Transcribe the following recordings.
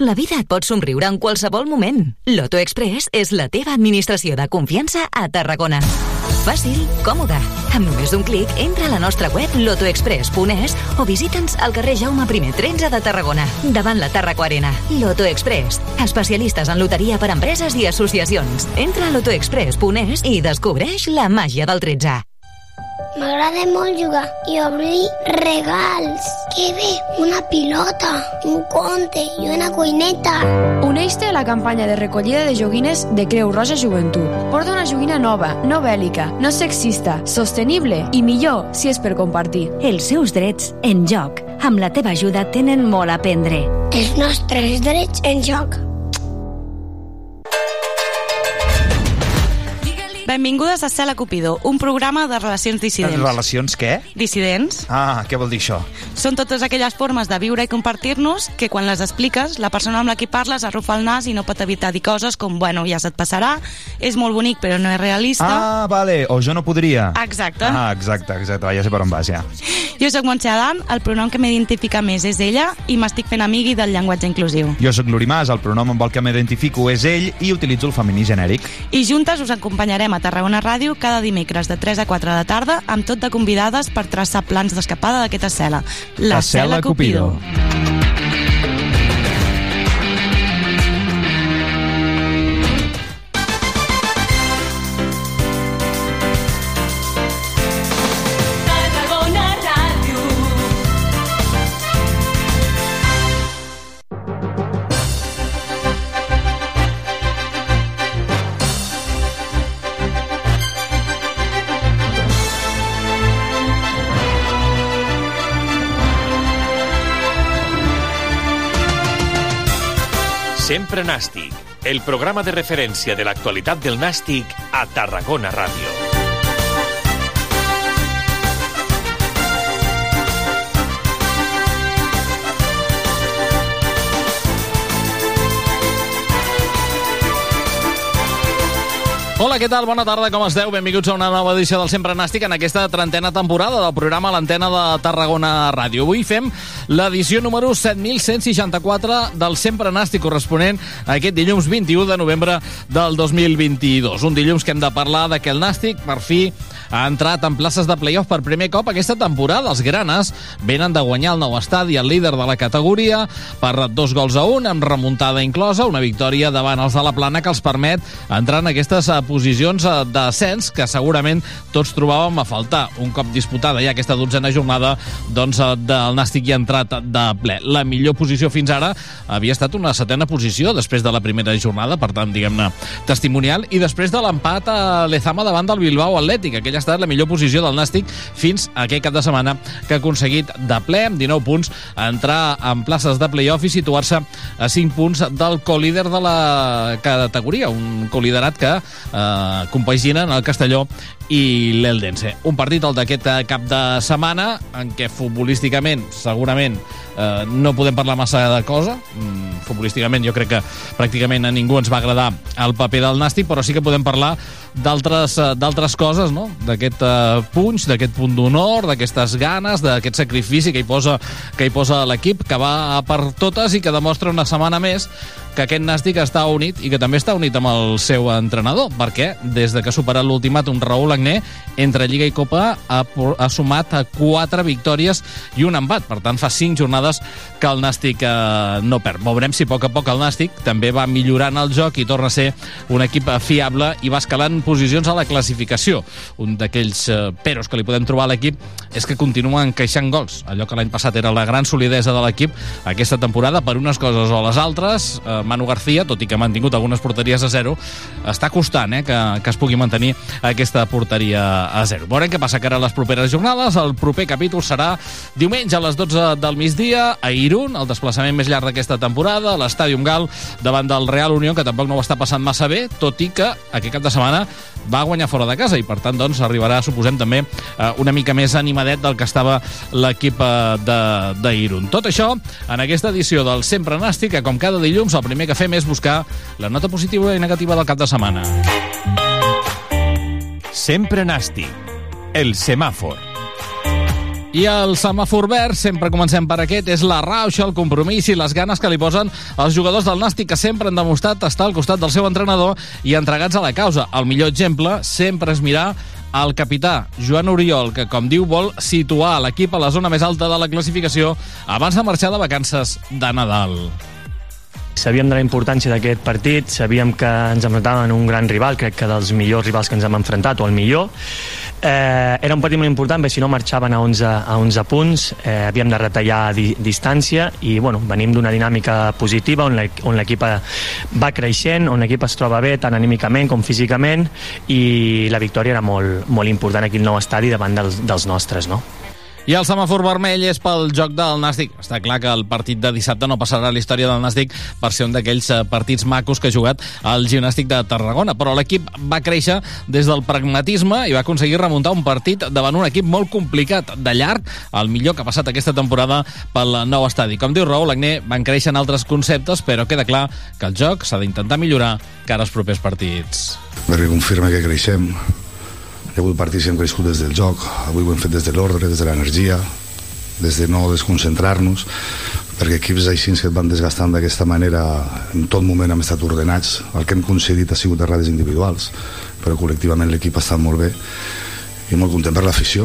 La vida et pot somriure en qualsevol moment. Loto Express és la teva administració de confiança a Tarragona. Fàcil, còmode. Amb només un clic, entra a la nostra web lotoexpress.es o visita'ns al carrer Jaume I 13 de Tarragona, davant la Tarraco Arena. Loto Express, especialistes en loteria per empreses i associacions. Entra a lotoexpress.es i descobreix la màgia del 13. M'agrada molt jugar i obrir regals. Que bé, una pilota, un conte i una cuineta. Uneix-te a la campanya de recollida de joguines de Creu Roja Joventut. Porta una joguina nova, no bèl·lica, no sexista, sostenible i millor si és per compartir. Els seus drets en joc. Amb la teva ajuda tenen molt a aprendre. Els nostres drets en joc. Benvingudes a Cela Cupido, un programa de relacions dissidents. Relacions què? Dissidents Ah, què vol dir això? són totes aquelles formes de viure i compartir-nos que quan les expliques, la persona amb la qui parles arrufa el nas i no pot evitar dir coses com, bueno, ja se't passarà, és molt bonic però no és realista. Ah, vale, o jo no podria. Exacte. Ah, exacte, exacte, ja sé per on vas, ja. Jo sóc Montse Adam, el pronom que m'identifica més és ella i m'estic fent amigui del llenguatge inclusiu. Jo sóc l'Urimàs, el pronom amb el que m'identifico és ell i utilitzo el femení genèric. I juntes us acompanyarem a Tarragona Ràdio cada dimecres de 3 a 4 de la tarda amb tot de convidades per traçar plans d'escapada d'aquesta cel·la. La Cel·la Cupido. Tarragona Sempre Nàstic, el programa de referència de l'actualitat del Nàstic a Tarragona Ràdio. Hola, què tal? Bona tarda, com esteu? Benvinguts a una nova edició del Sempre Nàstic en aquesta trentena temporada del programa l'antena de Tarragona Ràdio. Avui fem l'edició número 7164 del Sempre Nàstic corresponent a aquest dilluns 21 de novembre del 2022. Un dilluns que hem de parlar de que el Nàstic, per fi, ha entrat en places de playoff per primer cop aquesta temporada. Els granes venen de guanyar el nou estadi, el líder de la categoria, per dos gols a un, amb remuntada inclosa, una victòria davant els de la Plana que els permet entrar en aquestes eh, posicions eh, d'ascens que segurament tots trobàvem a faltar. Un cop disputada ja aquesta dotzena jornada, doncs eh, del Nàstic hi ha entrat de ple. La millor posició fins ara havia estat una setena posició després de la primera jornada, per tant, diguem-ne, testimonial, i després de l'empat a Lezama davant del Bilbao Atlètic. Aquella ha estat la millor posició del Nàstic fins a aquest cap de setmana que ha aconseguit de ple, amb 19 punts, entrar en places de playoff i situar-se a 5 punts del colíder de la categoria, un coliderat que eh, compaginen el Castelló i l'Eldense. Un partit, el d'aquest cap de setmana, en què futbolísticament, segurament, eh, no podem parlar massa de cosa. Mm, futbolísticament jo crec que pràcticament a ningú ens va agradar el paper del Nàstic, però sí que podem parlar d'altres eh, d'altres coses, no? D'aquest eh, punx, d'aquest punt d'honor, d'aquestes ganes, d'aquest sacrifici que hi posa que hi posa l'equip, que va per totes i que demostra una setmana més que aquest Nàstic està unit i que també està unit amb el seu entrenador, perquè des de que ha superat l'ultimàtum Raül Agné, entre Lliga i Copa ha, ha sumat a quatre victòries i un empat. Per tant, fa cinc jornades que el Nàstic eh, no perd. Veurem si a poc a poc el Nàstic també va millorant el joc i torna a ser un equip fiable i va escalant posicions a la classificació. Un d'aquells eh, peros que li podem trobar a l'equip és que continua encaixant gols. Allò que l'any passat era la gran solidesa de l'equip aquesta temporada, per unes coses o les altres, eh, Manu García, tot i que ha mantingut algunes porteries a zero, està costant eh, que, que es pugui mantenir aquesta porteria a zero. Veurem què passa que ara les properes jornades. El proper capítol serà diumenge a les 12 del migdia a Irún, el desplaçament més llarg d'aquesta temporada, a l'Estàdium Gal, davant del Real Unió, que tampoc no ho està passant massa bé, tot i que aquest cap de setmana va guanyar fora de casa i per tant doncs arribarà, suposem també, eh, una mica més animadet del que estava l'equip eh, d'Irun. Tot això en aquesta edició del Sempre Nàstic, que com cada dilluns el primer que fem és buscar la nota positiva i negativa del cap de setmana. Sempre Nàstic, el semàfor. I el semàfor verd, sempre comencem per aquest, és la rauxa, el compromís i les ganes que li posen els jugadors del Nàstic que sempre han demostrat estar al costat del seu entrenador i entregats a la causa. El millor exemple sempre és mirar el capità Joan Oriol, que, com diu, vol situar l'equip a la zona més alta de la classificació abans de marxar de vacances de Nadal. Sabíem de la importància d'aquest partit, sabíem que ens enfrontàvem en un gran rival, crec que dels millors rivals que ens hem enfrontat, o el millor. Eh, era un partit molt important, perquè si no marxaven a 11, a 11 punts, eh, havíem de retallar di distància i bueno, venim d'una dinàmica positiva on l'equip va creixent, on l'equip es troba bé tant anímicament com físicament i la victòria era molt, molt important aquí al nou estadi davant dels, dels nostres. No? I el semàfor vermell és pel joc del Nàstic. Està clar que el partit de dissabte no passarà a la història del Nàstic per ser un d'aquells eh, partits macos que ha jugat el gimnàstic de Tarragona, però l'equip va créixer des del pragmatisme i va aconseguir remuntar un partit davant un equip molt complicat, de llarg, el millor que ha passat aquesta temporada pel nou estadi. Com diu Raúl Agné, van créixer en altres conceptes, però queda clar que el joc s'ha d'intentar millorar cara als propers partits. Perquè confirma que creixem, hi ha hagut partits que hem crescut des del joc, avui ho hem fet des de l'ordre, des de l'energia, des de no desconcentrar-nos, perquè equips així que et van desgastant d'aquesta manera en tot moment hem estat ordenats. El que hem concedit ha sigut errades individuals, però col·lectivament l'equip ha estat molt bé i molt content per l'afició,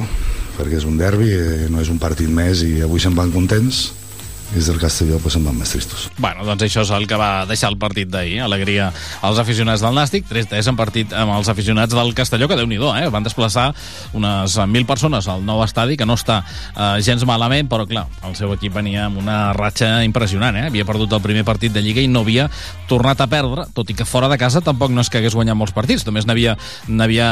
perquè és un derbi, eh, no és un partit més i avui se'n van contents des del Castelló pues, en van més tristos. Bueno, doncs això és el que va deixar el partit d'ahir. Alegria als aficionats del Nàstic, 3-3 en partit amb els aficionats del Castelló, que déu nhi eh? van desplaçar unes 1.000 persones al nou estadi, que no està eh, gens malament, però clar, el seu equip venia amb una ratxa impressionant, eh? havia perdut el primer partit de Lliga i no havia tornat a perdre, tot i que fora de casa tampoc no és que hagués guanyat molts partits, només n'havia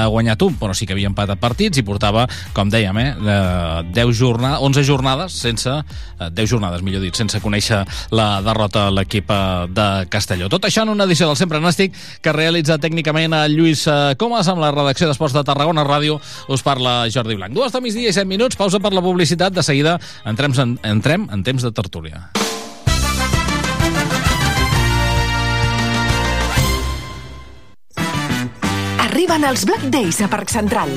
guanyat un, però sí que havia empatat partits i portava, com dèiem, eh, 10 jornades, 11 jornades sense, eh, 10 jornades, millor dit, sense conèixer la derrota a l'equip eh, de Castelló. Tot això en una edició del Sempre Nàstic que realitza tècnicament a Lluís eh, Comas amb la redacció d'Esports de Tarragona Ràdio. Us parla Jordi Blanc. Dues de migdia i set minuts, pausa per la publicitat. De seguida entrem en, entrem en temps de tertúlia. Arriben els Black Days a Parc Central.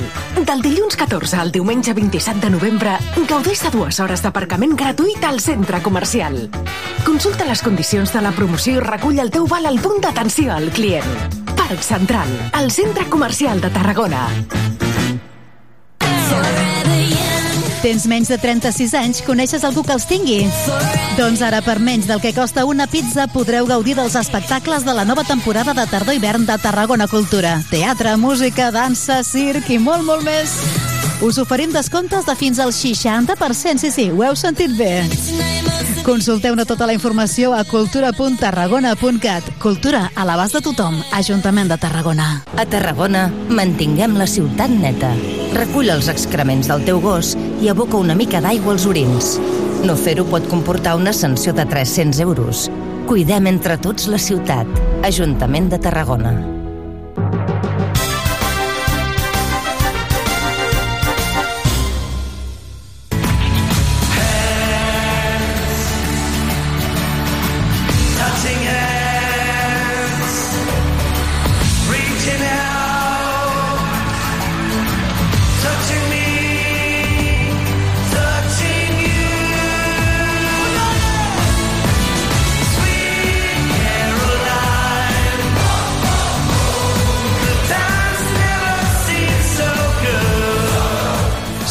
Del dilluns 14 al diumenge 27 de novembre, gaudeix de dues hores d'aparcament gratuït al centre comercial. Consulta les condicions de la promoció i recull el teu val al punt d'atenció al client. Parc Central, el centre comercial de Tarragona. Tens menys de 36 anys? Coneixes algú que els tingui? Doncs ara, per menys del que costa una pizza, podreu gaudir dels espectacles de la nova temporada de tardor-hivern de Tarragona Cultura. Teatre, música, dansa, circ i molt, molt més. Us oferim descomptes de fins al 60%, sí, sí, ho heu sentit bé. Consulteu-ne tota la informació a cultura.tarragona.cat. Cultura a l'abast de tothom. Ajuntament de Tarragona. A Tarragona, mantinguem la ciutat neta. Recull els excrements del teu gos i aboca una mica d'aigua als orins. No fer-ho pot comportar una sanció de 300 euros. Cuidem entre tots la ciutat. Ajuntament de Tarragona.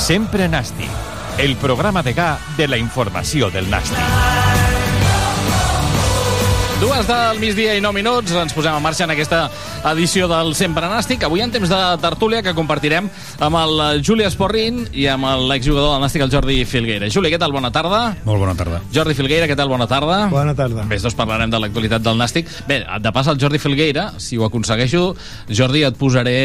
Sempre Nàstic, el programa de GA de la informació del Nàstic. Dues del migdia i 9 minuts, ens posem en marxa en aquesta edició del Sempre Nàstic. Avui en temps de tertúlia que compartirem amb el Juli Esporrin i amb l'exjugador del Nàstic, el Jordi Filgueira. Juli, què tal? Bona tarda. Molt bona tarda. Jordi Filgueira, què tal? Bona tarda. Bona tarda. Bé, doncs parlarem de l'actualitat del Nàstic. Bé, de pas al Jordi Filgueira, si ho aconsegueixo, Jordi, et posaré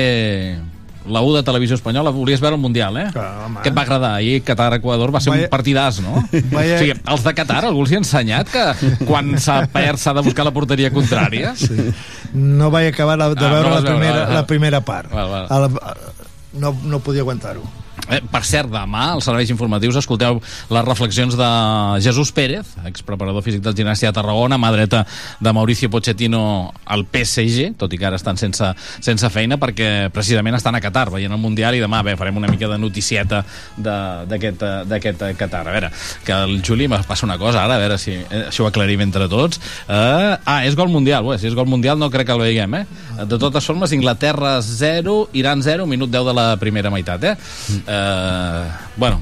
la U de Televisió Espanyola, volies veure el Mundial, eh? Home. Què et va agradar? Ahir Qatar-Equador va ser Vaya- un partidàs, no? Vaya- O sigui, els de Qatar, algú els hi ha ensenyat que quan s'ha perd s'ha de buscar la porteria contrària? Sí. No vaig acabar la, de Ah, no veure vas la veure, primera, val, val. la primera part. Val, val. No, no podia aguantar-ho. Eh, per cert, demà, als serveis informatius, escolteu les reflexions de Jesús Pérez, expreparador físic del Gimnàstia de Tarragona, mà dreta de Mauricio Pochettino al PSG, tot i que ara estan sense, sense feina, perquè precisament estan a Qatar, veient el Mundial, i demà bé, farem una mica de noticieta de- d'aquest Qatar. A veure, que el Juli me passa una cosa ara, a veure si eh, això ho aclarim entre tots. Eh, ah, és gol mundial, Bé, si és gol mundial no crec que el veiem, eh? De totes formes, Inglaterra 0, Iran 0, minut 10 de la primera meitat, eh? Eh, bueno,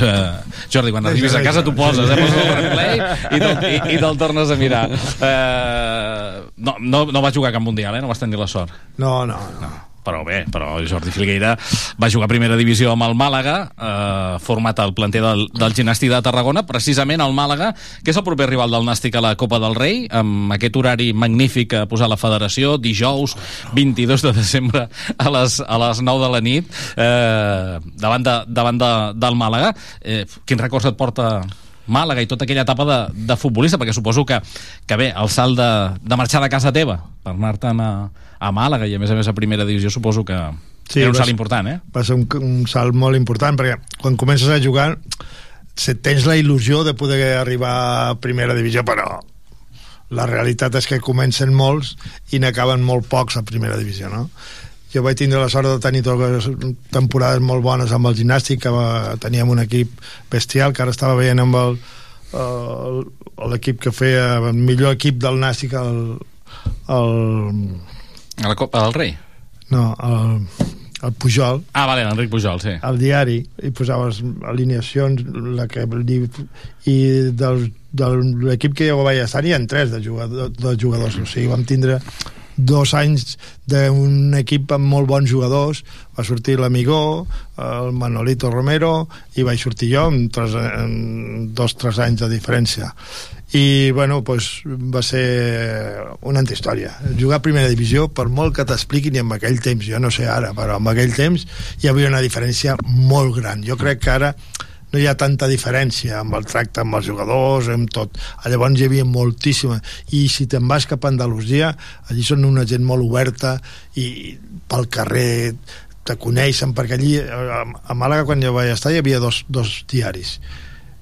eh, Jordi, quan arribis a casa t'ho poses, eh? Poses el replay i te'l, i, i te'l tornes a mirar. Eh, no, no, no va jugar cap mundial, eh? No vas tenir la sort. No, no, no. Però bé, però Jordi Filgueira va jugar a primera divisió amb el Màlaga, eh, format al planter del, del Ginàstic de Tarragona, precisament el Màlaga, que és el proper rival del Nàstic a la Copa del Rei, amb aquest horari magnífic que ha posat la federació, dijous 22 de desembre a les, a les 9 de la nit, eh, davant, de, davant de, del Màlaga. Eh, quins records et porta Màlaga i tota aquella etapa de, de futbolista, perquè suposo que, que bé, el salt de, de marxar de casa teva per anar-te'n a, a Màlaga i a més a més a primera divisió suposo que sí, era un salt important, eh? Va ser un, un salt molt important, perquè quan comences a jugar se tens la il·lusió de poder arribar a primera divisió, però la realitat és que comencen molts i n'acaben molt pocs a primera divisió, no? Jo vaig tindre la sort de tenir totes temporades molt bones amb el gimnàstic, que va, teníem un equip bestial, que ara estava veient amb el, el, l'equip que feia el millor equip del nàstic, el, el, A la Copa del Rei? no, el, el Pujol, Ah, vale, l'Enric Pujol, sí. al diari i posaves alineacions la que, i del, de l'equip que jo vaig estar hi ha tres de, jugador, de jugadors o sigui, vam tindre dos anys d'un equip amb molt bons jugadors. Va sortir l'Amigó el Manolito Romero i vaig sortir jo amb, tres, amb dos o tres anys de diferència. I bueno, pues, va ser una antihistòria jugar a primera divisió, per molt que t'expliquin i en aquell temps, jo no sé ara però en aquell temps hi havia una diferència molt gran, jo crec que ara no hi ha tanta diferència amb el tracte amb els jugadors, amb tot. Llavors hi havia moltíssima. I si te'n vas cap a Andalusia, allí són una gent molt oberta i pel carrer te coneixen, perquè allí a Màlaga quan jo vaig estar hi havia dos, dos diaris.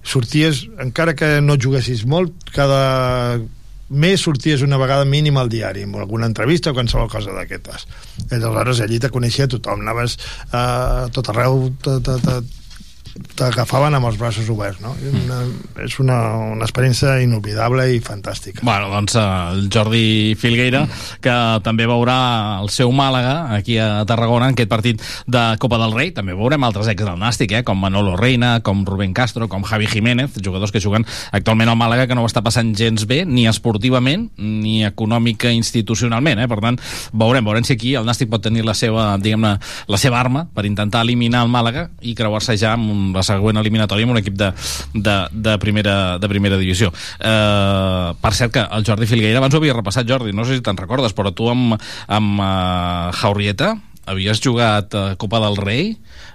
Sorties, encara que no juguessis molt, cada mes sorties una vegada mínim al diari amb alguna entrevista o qualsevol cosa d'aquestes aleshores allí te coneixia tothom anaves eh, a tot arreu te, te, te, t'agafaven amb els braços oberts no? Una, és una, una experiència inolvidable i fantàstica Bueno, doncs eh, el Jordi Filgueira, que també veurà el seu Màlaga aquí a Tarragona en aquest partit de Copa del Rei. També veurem altres ex del Nàstic, eh, com Manolo Reina, com Rubén Castro, com Javi Jiménez, jugadors que juguen actualment al Màlaga que no ho està passant gens bé, ni esportivament, ni econòmica institucionalment. Eh? Per tant, veurem, veurem si aquí el Nàstic pot tenir la seva, diguem-ne, la seva arma per intentar eliminar el Màlaga i creuar-se ja amb un- la següent eliminatòria amb un equip de, de, de, primera, de primera divisió. Eh, per cert que el Jordi Filgueira, abans ho havia repassat, Jordi, no sé si te'n recordes, però tu amb, amb uh, Jaurieta havies jugat uh, Copa del Rei,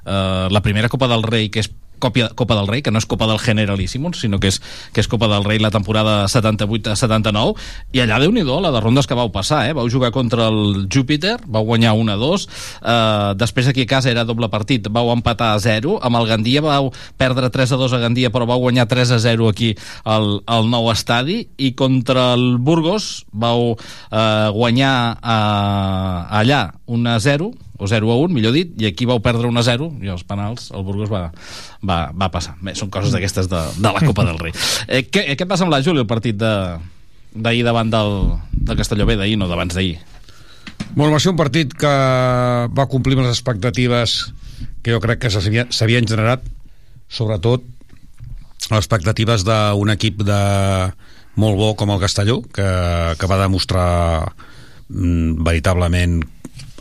uh, la primera Copa del Rei que és Copa, Copa del Rei, que no és Copa del Generalíssimos, sinó que és, que és Copa del Rei la temporada 78-79, i allà, déu nhi la de rondes que vau passar, eh? Vau jugar contra el Júpiter, vau guanyar 1-2, eh, després aquí a casa era doble partit, vau empatar a 0, amb el Gandia vau perdre 3-2 a Gandia, però vau guanyar 3-0 aquí al, al nou estadi, i contra el Burgos vau eh, guanyar eh, allà 1-0, o 0 a 1, millor dit, i aquí vau perdre 1 a 0, i els penals el Burgos va, va, va passar. Bé, són coses d'aquestes de, de la Copa del Rei. Eh, què, què et va semblar, Juli, el partit de d'ahir davant del, del Castelló B, d'ahir, no d'abans d'ahir? Bueno, va ser un partit que va complir amb les expectatives que jo crec que s'havien generat, sobretot les expectatives d'un equip de, molt bo com el Castelló, que, que va demostrar mm, veritablement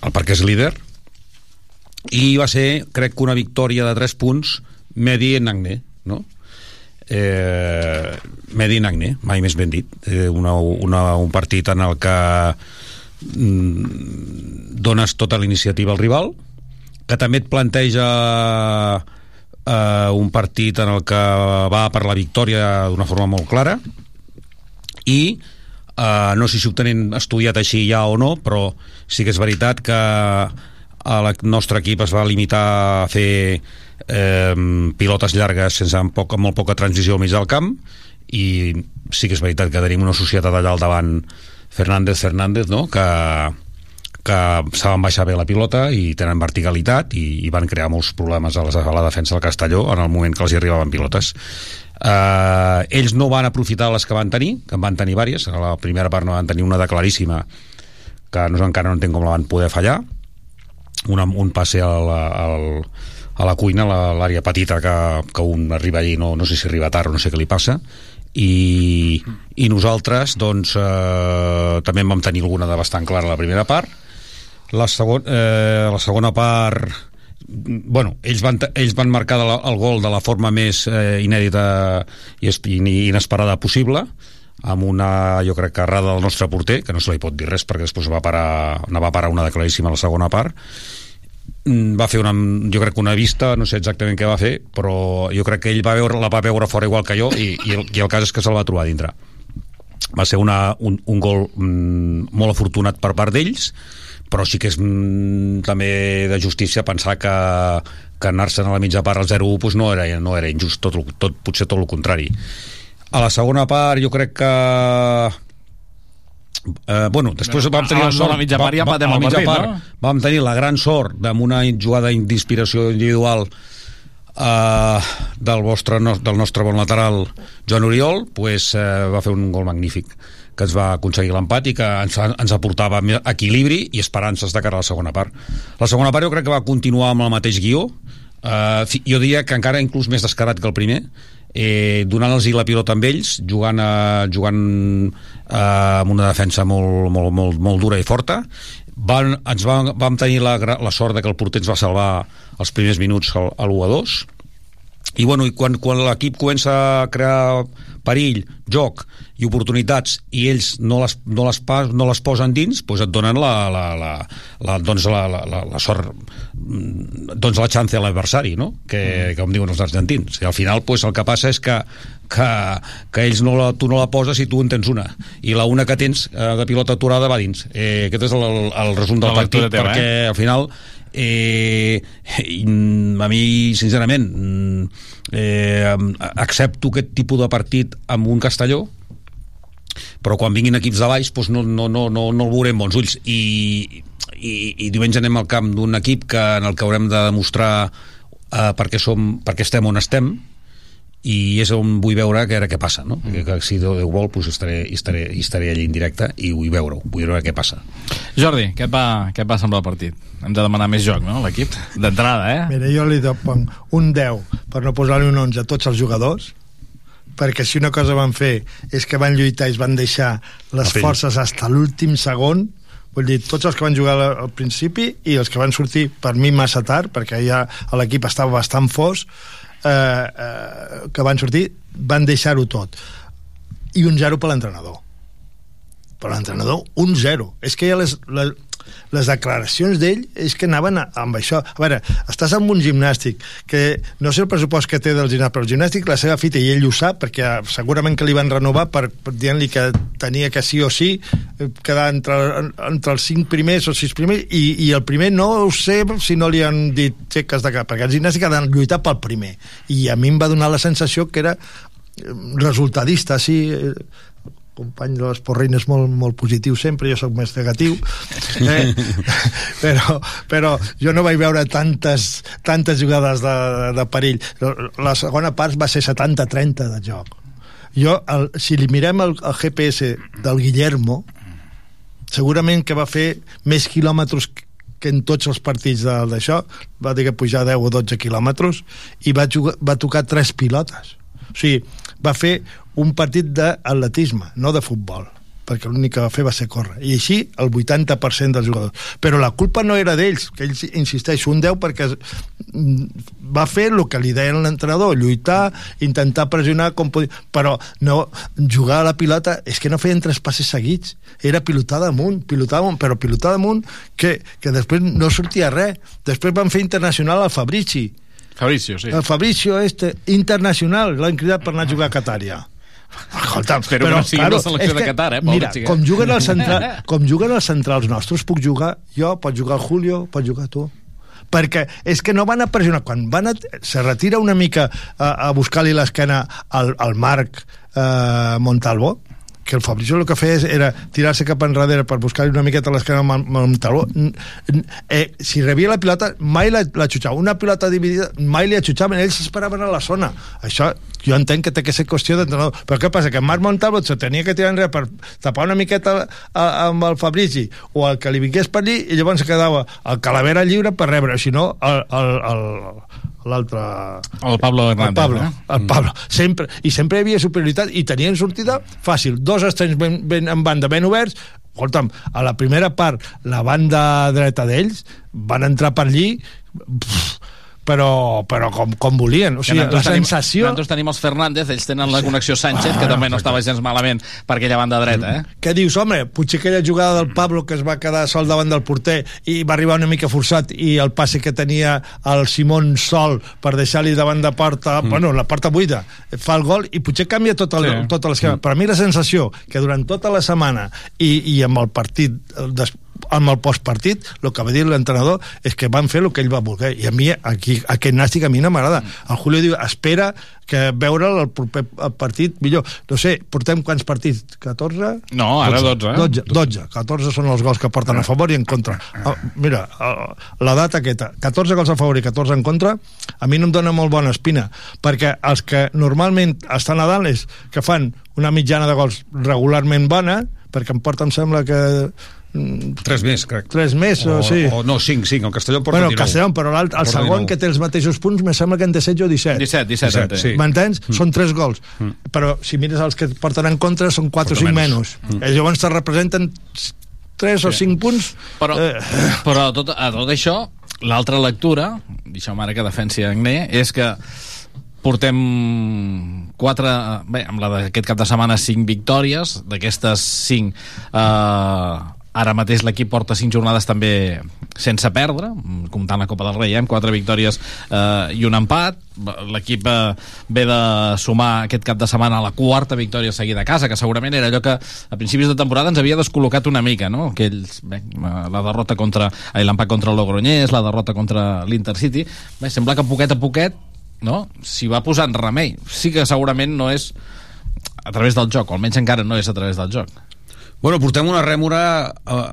el perquè és líder, i va ser, crec que una victòria de 3 punts medi en Agné, no? Eh, medi en Agné, mai més ben dit. Eh, una, una, un partit en el que mm, dones tota la iniciativa al rival, que també et planteja eh, un partit en el que va per la victòria d'una forma molt clara i eh, no sé si ho tenen estudiat així ja o no però sí que és veritat que el nostre equip es va limitar a fer eh, pilotes llargues sense amb, poc, amb molt poca transició al mig del camp i sí que és veritat que tenim una societat allà al davant Fernández Fernández no? que, que saben baixar bé la pilota i tenen verticalitat i, i van crear molts problemes a, les, a la defensa del Castelló en el moment que els arribaven pilotes. Uh, ells no van aprofitar les que van tenir que en van tenir vàries, a la primera part no van tenir una de claríssima que no, encara no entenc com la van poder fallar una, un passe al, al, a la cuina, l'àrea petita que, que un arriba allí, no, no sé si arriba tard o no sé què li passa. I, i nosaltres doncs eh, també en vam tenir alguna de bastant clara a la primera part. La, segon, eh, la segona part bueno, ells van, ells van marcar la, el gol de la forma més eh, inèdita i inesperada possible amb una, jo crec que del nostre porter, que no se li pot dir res perquè després va parar, no va parar una de claríssima a la segona part mm, va fer una, jo crec que una vista no sé exactament què va fer però jo crec que ell va veure, la va veure fora igual que jo i, i, el, i el cas és que se'l va trobar dintre va ser una, un, un gol mm, molt afortunat per part d'ells però sí que és mm, també de justícia pensar que, que anar-se'n a la mitja part al 0-1 pues no, era, no era injust, tot, tot, potser tot el contrari. A la segona part jo crec que Eh, bueno, després vam tenir la sort... A la mitja part ja va, patem el partit, part, no? Vam tenir la gran sort d'amb una jugada d'inspiració individual eh, del, vostre, del nostre bon lateral Joan Oriol, pues, eh, va fer un gol magnífic que ens va aconseguir l'empat i que ens, ens aportava equilibri i esperances de cara a la segona part. La segona part jo crec que va continuar amb el mateix guió, uh, jo diria que encara inclús més descarat que el primer, eh, donant-los la pilota amb ells, jugant, a, jugant eh, amb una defensa molt, molt, molt, molt dura i forta, van, ens vam, vam tenir la, la sort de que el porter ens va salvar els primers minuts a l'1 a 2 i, bueno, i quan, quan l'equip comença a crear perill, joc i oportunitats i ells no les, no les, pas, no les posen dins doncs et donen la, la, la, la, doncs la, la, la, la sort mm, doncs la chance a l'adversari no? que, mm. com diuen els argentins i al final doncs, el que passa és que, que, que ells no la, tu no la poses i tu en tens una i la una que tens eh, de pilota aturada va dins eh, aquest és el, el, el resum del partit teva, perquè eh? al final eh, a mi sincerament eh, accepto aquest tipus de partit amb un Castelló però quan vinguin equips de baix doncs no, no, no, no, no el veurem bons ulls. I, i, i diumenge anem al camp d'un equip que, en el que haurem de demostrar eh, perquè, som, perquè estem on estem i és on vull veure què era què passa no? Mm. que, si Déu vol doncs estaré, estaré, estaré allà en directe i vull veure vull veure què passa Jordi, què et va, què et va semblar el partit? hem de demanar més joc, no? l'equip d'entrada, eh? Mira, jo li ponc un 10 per no posar-li un 11 a tots els jugadors perquè si una cosa van fer és que van lluitar i es van deixar les forces fins a l'últim segon vull dir, tots els que van jugar al principi i els que van sortir per mi massa tard perquè ja l'equip estava bastant fos eh, eh, que van sortir van deixar-ho tot. I un zero per l'entrenador. Per l'entrenador un zero. És que ja les, les, les declaracions d'ell és que anaven a, amb això. A veure, estàs en un gimnàstic que no sé el pressupost que té del gimnàstic, però el gimnàstic la seva fita i ell ho sap perquè segurament que li van renovar per, per dient-li que tenia que sí o sí eh, quedar entre, entre els cinc primers o sis primers i, i el primer no ho sé si no li han dit xeques de cap, perquè el gimnàstic ha de lluitar pel primer i a mi em va donar la sensació que era eh, resultadista, sí, eh, company de l'Esporrin és molt, molt positiu sempre, jo sóc més negatiu eh? però, però jo no vaig veure tantes, tantes jugades de, de perill. La segona part va ser 70-30 de joc. Jo, el, si li mirem el, el GPS del Guillermo segurament que va fer més quilòmetres que en tots els partits d'això va dir que pujar 10 o 12 quilòmetres i va, jugar, va tocar tres pilotes. O sigui, va fer un partit d'atletisme, no de futbol perquè l'únic que va fer va ser córrer. I així el 80% dels jugadors. Però la culpa no era d'ells, que ells, insisteixo, un 10 perquè mm, va fer el que li deia l'entrenador, lluitar, intentar pressionar com podia, però no, jugar a la pilota és que no feien tres passes seguits, era pilotar damunt, pilotar damunt, però pilotar damunt que, que després no sortia res. Després van fer internacional al Fabrici. Fabricio, sí. El Fabricio este, internacional, l'han cridat per anar a jugar a Qatar ja. Escolta, Espero que no sigui la selecció de Qatar, eh, pobre mira, xiquet. com juguen, els central, com juguen els centrals nostres, puc jugar jo, pot jugar el Julio, pot jugar tu perquè és que no van a pressionar quan van a, se retira una mica a, a buscar-li l'esquena al, al Marc eh, Montalvo que el Fabrizio el que feia era tirar-se cap enrere per buscar-li una miqueta l'esquena a Mon- Montalvo N- n- eh, si rebia la pilota mai la, la xutxava una pilota dividida mai li xutxaven ells s'esperaven a la zona. Això jo entenc que té que ser qüestió d'entrenador. Però què passa? que Marc Montalvo se tenia que tirar enrere per tapar una miqueta a, amb el Fabrici o el que li vingués per allí i llavors quedava el Calavera lliure per rebre. Si no el, el, el, l'altre... El Pablo Hernández, El Pablo, eh? el Pablo. Sempre, I sempre hi havia superioritat i tenien sortida fàcil. Dos estrenys ben, ben, en banda ben oberts, escolta'm, a la primera part, la banda dreta d'ells van entrar per allí pff, però, però com, com volien. O sigui, la tenim, sensació... Nosaltres tenim els Fernández, ells tenen la connexió Sánchez, que Ah, també no estava gens malament per aquella banda dreta, eh? Què dius, home? Potser aquella jugada del Pablo que es va quedar sol davant del porter i va arribar una mica forçat i el passe que tenia el Simón sol per deixar-li davant de porta, mm. bueno, la porta buida, fa el gol i potser canvia tot, el, Sí. tot l'esquema. Mm. Per a mi la sensació que durant tota la setmana i, i amb el partit eh, des, amb el postpartit, el que va dir l'entrenador és que van fer el que ell va voler i a mi aquí, aquest nàstic a mi no m'agrada el Julio diu, espera que veure'l el proper partit millor no sé, portem quants partits? 14? No, ara 12, eh? 12, 12. 14 són els gols que porten a favor i en contra. Ah, mira, la data aquesta, 14 gols a favor i 14 en contra, a mi no em dona molt bona espina, perquè els que normalment estan a dalt és que fan una mitjana de gols regularment bona, perquè em porta, em sembla que... mm, Tres més, crec. Tres més, o, o, sí. o no, cinc, cinc. El Castelló porta Bueno, 19. Castelló, però el Porta segon 19. que té els mateixos punts, me sembla que en té 16 o 17. 17, 17, 17 sí. M'entens? Mm. Són 3 gols. Mm. Però si mires els que porten en contra són 4 o Porta 5 menys. menys. Mm. Llavors te representen 3 o 5 punts. Però, Eh. però a, tot, a tot això, l'altra lectura, deixeu-me ara que defensi Agné, és que portem quatre, bé, amb la d'aquest cap de setmana cinc victòries, d'aquestes cinc eh, ara mateix l'equip porta cinc jornades també sense perdre, comptant la Copa del Rei, eh, amb quatre victòries eh, i un empat. L'equip eh, ve de sumar aquest cap de setmana la quarta victòria seguida a casa, que segurament era allò que a principis de temporada ens havia descol·locat una mica, no? Aquells, bé, la derrota contra l'empat contra el Logroñés, la derrota contra l'Intercity. Sembla que poquet a poquet no? s'hi va posant remei. Sí que segurament no és a través del joc, o almenys encara no és a través del joc. Bueno, portem una rèmora, eh,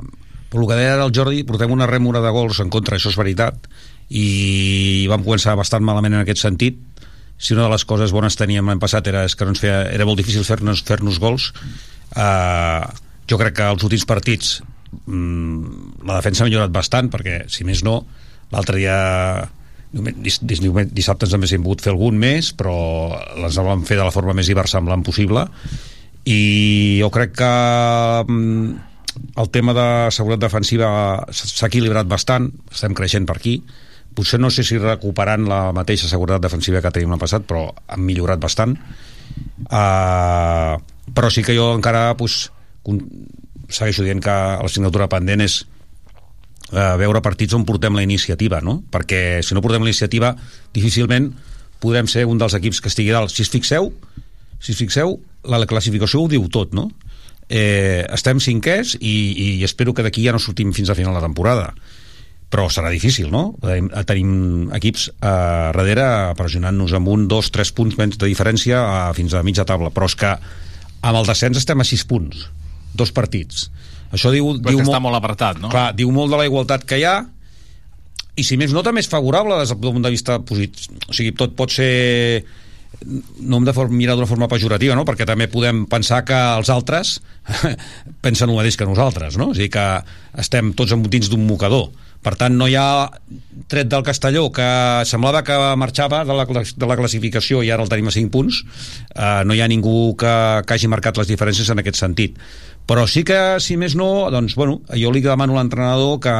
pel que deia el Jordi, portem una rèmora de gols en contra, això és veritat, i vam començar bastant malament en aquest sentit. Si una de les coses bones teníem l'any passat era és que no ens feia, era molt difícil fer-nos fer, -nos, gols, eh, jo crec que els últims partits mm, la defensa ha millorat bastant, perquè, si més no, l'altre dia dis, dis, dissabte ens hem pogut fer algun més però les vam fer de la forma més iversemblant possible i jo crec que mm, el tema de seguretat defensiva s'ha equilibrat bastant, estem creixent per aquí potser no sé si recuperant la mateixa seguretat defensiva que teníem l'any passat però han millorat bastant uh, però sí que jo encara pues, segueixo dient que l'assignatura pendent és eh, veure partits on portem la iniciativa, no? Perquè si no portem la iniciativa, difícilment podrem ser un dels equips que estigui dalt. Si es fixeu, si fixeu, la, la classificació ho diu tot, no? Eh, estem cinquers i, i espero que d'aquí ja no sortim fins a final de temporada però serà difícil, no? Tenim, equips eh, darrere pressionant-nos amb un, dos, tres punts menys de diferència a, fins a mitja taula, però és que amb el descens estem a sis punts, dos partits. Això diu, Però diu que està molt apretat, no? Clar, diu molt de la igualtat que hi ha i si més no també és favorable des del punt de vista positiu o sigui, tot pot ser no hem de mirar d'una forma pejorativa, no? perquè també podem pensar que els altres pensen el mateix que nosaltres, no? a dir, que estem tots dins d'un mocador, Per tant, no hi ha tret del Castelló, que semblava que marxava de la, de la classificació i ara el tenim a 5 punts, eh, no hi ha ningú que, que hagi marcat les diferències en aquest sentit. Però sí que, si més no, doncs, bueno, jo li demano a l'entrenador que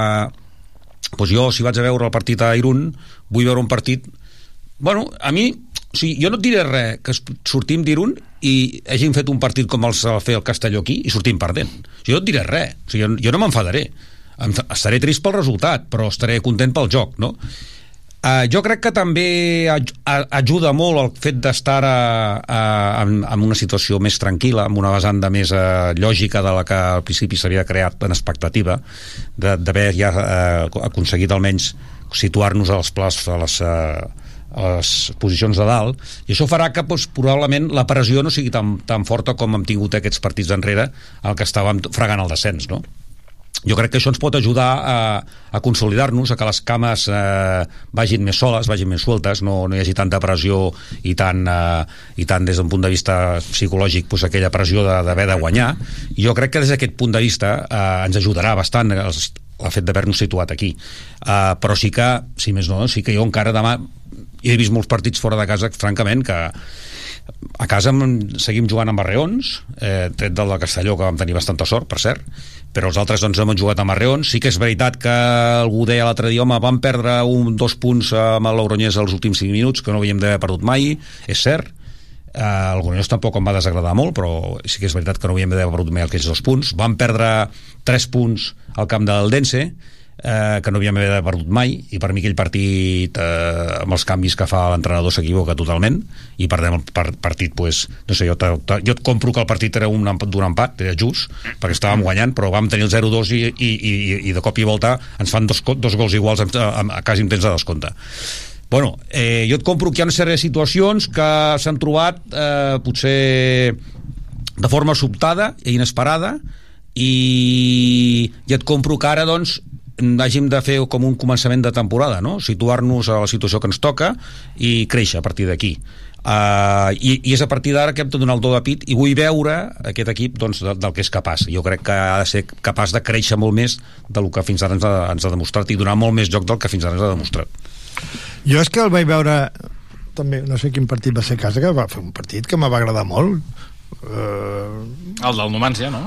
doncs jo, si vaig a veure el partit a Irún, vull veure un partit... Bueno, a mi, o sigui, jo no et diré res que sortim d'Irún i hagin fet un partit com els va fer el Castelló aquí i sortim perdent. O sigui, jo no et diré res. O sigui, jo, jo no m'enfadaré estaré trist pel resultat, però estaré content pel joc, no? Uh, jo crec que també ajuda molt el fet d'estar en, en una situació més tranquil·la, amb una vessant de més uh, lògica de la que al principi s'havia creat en expectativa, d'haver ja uh, aconseguit almenys situar-nos a les plats, a les, uh, a les posicions de dalt, i això farà que doncs, probablement la pressió no sigui tan, tan forta com hem tingut aquests partits enrere, el que estàvem fregant el descens, no? jo crec que això ens pot ajudar a, a consolidar-nos, a que les cames eh, vagin més soles, vagin més sueltes, no, no hi hagi tanta pressió i tant, eh, i tant des d'un punt de vista psicològic pues, aquella pressió d'haver de, de guanyar. I jo crec que des d'aquest punt de vista eh, ens ajudarà bastant els, el fet d'haver-nos situat aquí. Eh, però sí que, si més no, sí que jo encara demà he vist molts partits fora de casa, francament, que a casa seguim jugant amb arreons, eh, tret del de Castelló, que vam tenir bastanta sort, per cert, però els altres doncs hem jugat amb arreons. Sí que és veritat que algú deia l'altre dia home, vam perdre un, dos punts amb el Logroñés als últims 5 minuts que no havíem d'haver perdut mai, és cert. Eh, el Logroñés tampoc em va desagradar molt però sí que és veritat que no havíem d'haver perdut mai aquells dos punts, vam perdre 3 punts al camp del Dense eh, que no havíem d'haver perdut mai i per mi aquell partit eh, amb els canvis que fa l'entrenador s'equivoca totalment i perdem el par partit pues, no sé, jo, jo et compro que el partit era un, d'un empat, era just perquè estàvem guanyant, però vam tenir el 0-2 i, i, i, i de cop i volta ens fan dos, dos gols iguals a, a, a quasi en temps de descompte. Bueno, eh, jo et compro que hi ha una sèrie de situacions que s'han trobat eh, potser de forma sobtada i inesperada i, i et compro que ara doncs hàgim de fer com un començament de temporada, no? situar-nos a la situació que ens toca i créixer a partir d'aquí. Uh, i, i és a partir d'ara que hem de donar el do de pit i vull veure aquest equip doncs, de, del que és capaç jo crec que ha de ser capaç de créixer molt més del que fins ara ens ha, ens ha demostrat i donar molt més joc del que fins ara ens ha demostrat jo és que el vaig veure també, no sé quin partit va ser casa que va fer un partit que me va agradar molt uh... el del Numancia, no?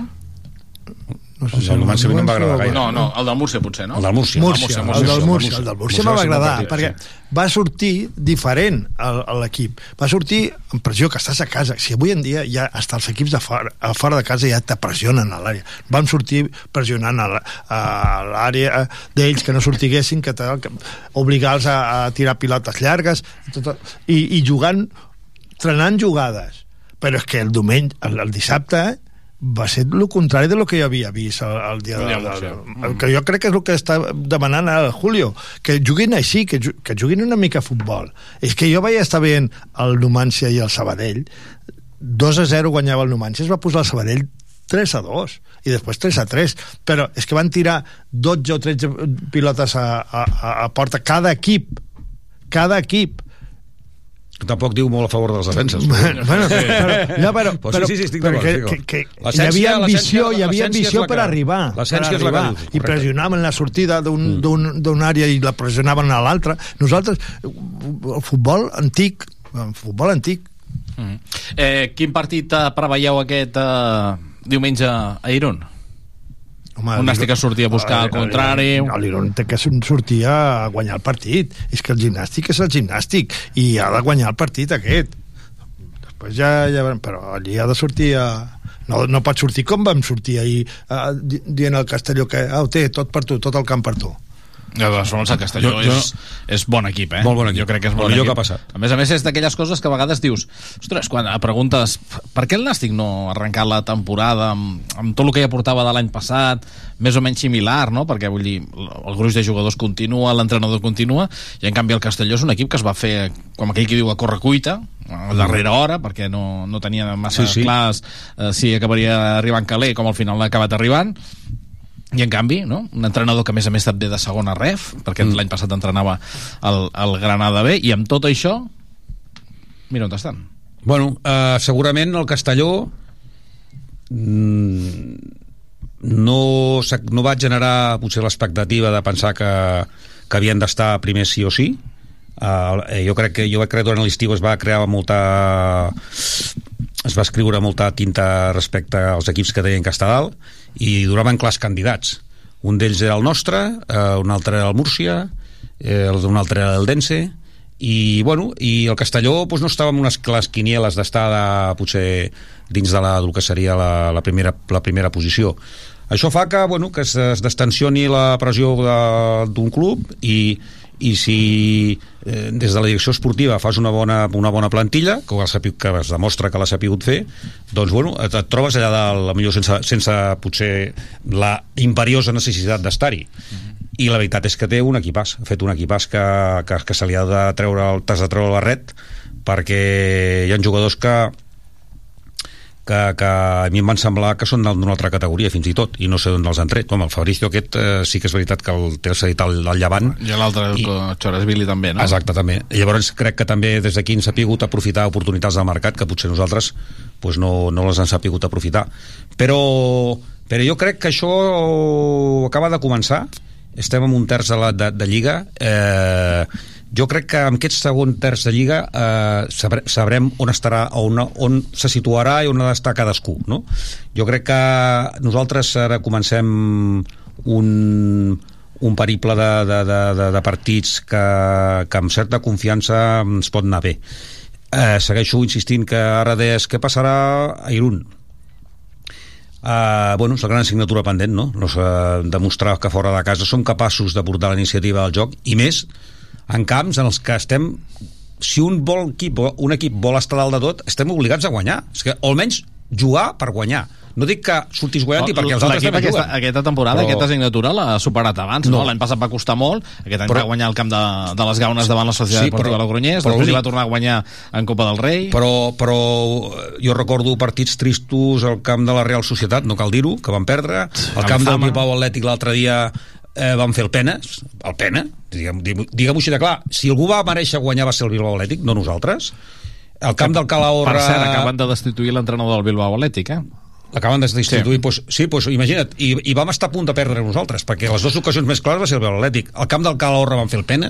No sé el del Numancia no em va agradar gaire. No, no, el del Múrcia potser, no? El del Múrcia. Múrcia, el del Múrcia, el del Múrcia me va agradar, partit, perquè sí. va sortir diferent a l'equip. Va sortir amb pressió, que estàs a casa. Si avui en dia ja hasta els equips de fora, a fora de casa ja te pressionen a l'àrea. Vam sortir pressionant a l'àrea d'ells que no sortiguessin, que, te- que obligar-los a, a tirar pilotes llargues i, tot, i, i jugant, trenant jugades. Però és que el diumenge, el, el dissabte, eh, va ser el contrari de lo que jo havia vist el, el dia de, de, el que jo crec que és el que està demanant el Julio que juguin així, que, que juguin una mica a futbol. És que jo vaig estar veient el Numància i el Sabadell 2 a 0 guanyava el Numància es va posar el Sabadell 3 a 2 i després 3 a 3 però és que van tirar 12 o 13 pilotes a, a, a, a porta cada equip cada equip tampoc diu molt a favor de les defenses Bueno, bueno, Sí. però, ja, però, Però però, sí, sí, estic d'acord, que, que, que hi havia ambició, hi havia ambició la per que- arribar, l'essència és la que dius, i pressionaven la sortida d'un mm. d'un àrea i la pressionaven a l'altra. Nosaltres, el futbol antic, el futbol antic, Mm. Eh, quin partit eh, preveieu aquest eh, diumenge a Irún? Home, un nàstic que sortia a buscar el contrari L'Iron té que sortir a guanyar el partit. És que el gimnàstic és el gimnàstic i ha de guanyar el partit aquest. Després ja, ja però allí ha de sortir a... No, no pot sortir com vam sortir ahir eh, di- dient al Castelló que ah, ho té tot per tu, tot el camp per tu. Ja, de segons el Castelló Jo- jo- és, és bon equip, eh? Molt bon equip. Jo crec que és bon millor equip. que ha passat. A més a més, és d'aquelles coses que a vegades dius ostres, quan preguntes per què el Nàstic no ha arrencat la temporada amb, amb tot el que ja portava de l'any passat, més o menys similar, no? Perquè, vull dir, el gruix de jugadors continua, l'entrenador continua, i en canvi el Castelló és un equip que es va fer, com aquell que diu, a correcuita, a darrera hora, perquè no, no tenia massa Sí, sí. clars eh, si acabaria arribant calé, com al final ha acabat arribant, i en canvi, no? un entrenador que a més a més també de segona ref, perquè mm. l'any passat entrenava el, el Granada B, i amb tot això, mira on estan. Bueno, eh, segurament el Castelló mm, no, no va generar potser l'expectativa de pensar que, que havien d'estar primer sí o sí uh, jo crec que jo crec que durant l'estiu es va crear molta es va escriure molta tinta respecte als equips que deien que està dalt i donaven clars candidats. Un d'ells era el nostre, eh, un altre era el Múrcia eh, un altre era el Dense i, bueno, i el Castelló doncs, no estava en unes clars quinieles d'estar de, potser dins de la, del que seria la, la, primera, la primera posició. Això fa que, bueno, que es, es destensioni la pressió d'un club i, i si eh, des de la direcció esportiva fas una bona, una bona plantilla que, has sapig, que es demostra que l'ha sapigut fer doncs bueno, et, et trobes allà dalt millor sense, sense potser la imperiosa necessitat d'estar-hi. I la veritat és que té un equipàs ha fet un equipàs que, que, que se li ha de treure el, t'has de treure el barret perquè hi ha jugadors que que, que a mi em van semblar que són d'una altra categoria fins i tot, i no sé d'on els han tret com el Fabricio aquest eh, sí que és veritat que el té cedit al, al Llevant I l'altre, el Chorasvili també, no? Exacte, també. I llavors crec que també des d'aquí hem sapigut aprofitar oportunitats del mercat que potser nosaltres pues, no, no les han sapigut aprofitar. Però, però jo crec que això acaba de començar. Estem en un terç de, la, de, de Lliga. Eh, jo crec que en aquest segon terç de Lliga eh, sabre, sabrem on estarà, on, on se situarà i on ha d'estar cadascú. No? Jo crec que nosaltres ara comencem un, un periple de, de, de, de, de partits que, que amb certa confiança ens pot anar bé. Eh, segueixo insistint que ara deies què passarà a Irún. Uh, bueno, és la gran assignatura pendent, no? no uh, demostrar que fora de casa som capaços de portar la iniciativa del joc i més en camps en els que estem si un, vol equip, un equip vol estar dalt de tot estem obligats a guanyar és que almenys jugar per guanyar no dic que surtis guanyant i perquè els altres també aquesta, juguen aquesta temporada, Però- aquesta assignatura l'ha superat abans, no? No. L'any passat va costar molt, aquest any Però- va guanyar el camp de, de les Gaunes davant la Societat Sí, Deportiva però- Logroñés, però després va tornar a guanyar en Copa del Rei. però, però jo recordo partits tristos al camp de la Real Societat, no cal dir-ho, que van perdre, al camp del. Bilbao Atlètic l'altre dia eh, van fer el penes, el pena, diguem- diguem-ho així de clar, si algú va mereixer guanyar va ser el Bilbao Atlètic, no nosaltres. El camp del Calahorra... Per cert, acaben de destituir l'entrenador del Bilbao Atlètic, eh? L'acaben de destituir, sí. Pues, sí, pues, imagina't, i, i vam estar a punt de perdre nosaltres, perquè les dues ocasions més clares va ser el Bilbao Atlètic. El camp del Calahorra van fer el pena,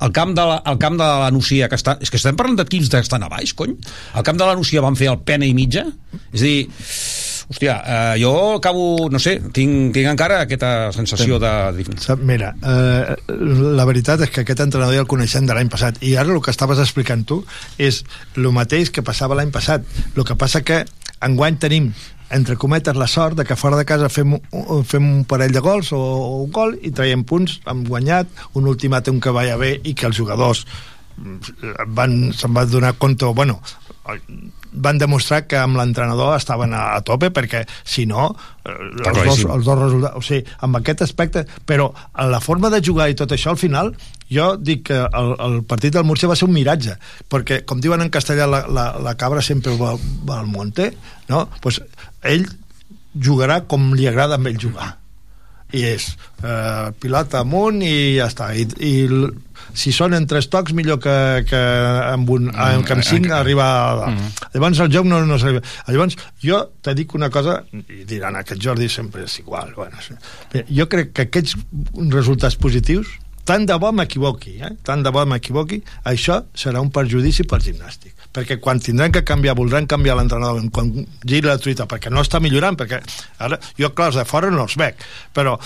el camp de la, el camp de la Nucia, que està... És que estem parlant d'equips que estan a baix, cony. El camp de la Nucia van fer el pena i mitja. És a dir, hòstia, eh, jo acabo, no sé, tinc, tinc encara aquesta sensació de... Sap, Mira, eh, la veritat és que aquest entrenador ja el coneixem de l'any passat i ara el que estaves explicant tu és el mateix que passava l'any passat. El que passa que enguany tenim entre cometes la sort de que fora de casa fem, fem un parell de gols o, o un gol i traiem punts, hem guanyat un ultimàtum que vaya bé i que els jugadors van, se'n van donar compte bueno, van demostrar que amb l'entrenador estaven a, a tope perquè si no eh, els, dos, els dos resultats o sigui, amb aquest aspecte però la forma de jugar i tot això al final jo dic que el, el partit del Múrcia va ser un miratge perquè com diuen en castellà la, la, la cabra sempre va, va al monte no? pues ell jugarà com li agrada a ell jugar. I és eh, pilota amunt i ja està. I, i si són en tres tocs millor que, que amb, un, mm, que amb cinc arribar a, mm. llavors el joc no, no s'arriba llavors jo te dic una cosa i diran aquest Jordi sempre és igual bueno, sí. Jo crec que aquests resultats positius tant de bo m'equivoqui eh? tant de bo m'equivoqui això serà un perjudici per gimnàstic perquè quan tindran que canviar, voldran canviar l'entrenador quan giri la truita, perquè no està millorant perquè ara, jo clar, els de fora no els veig però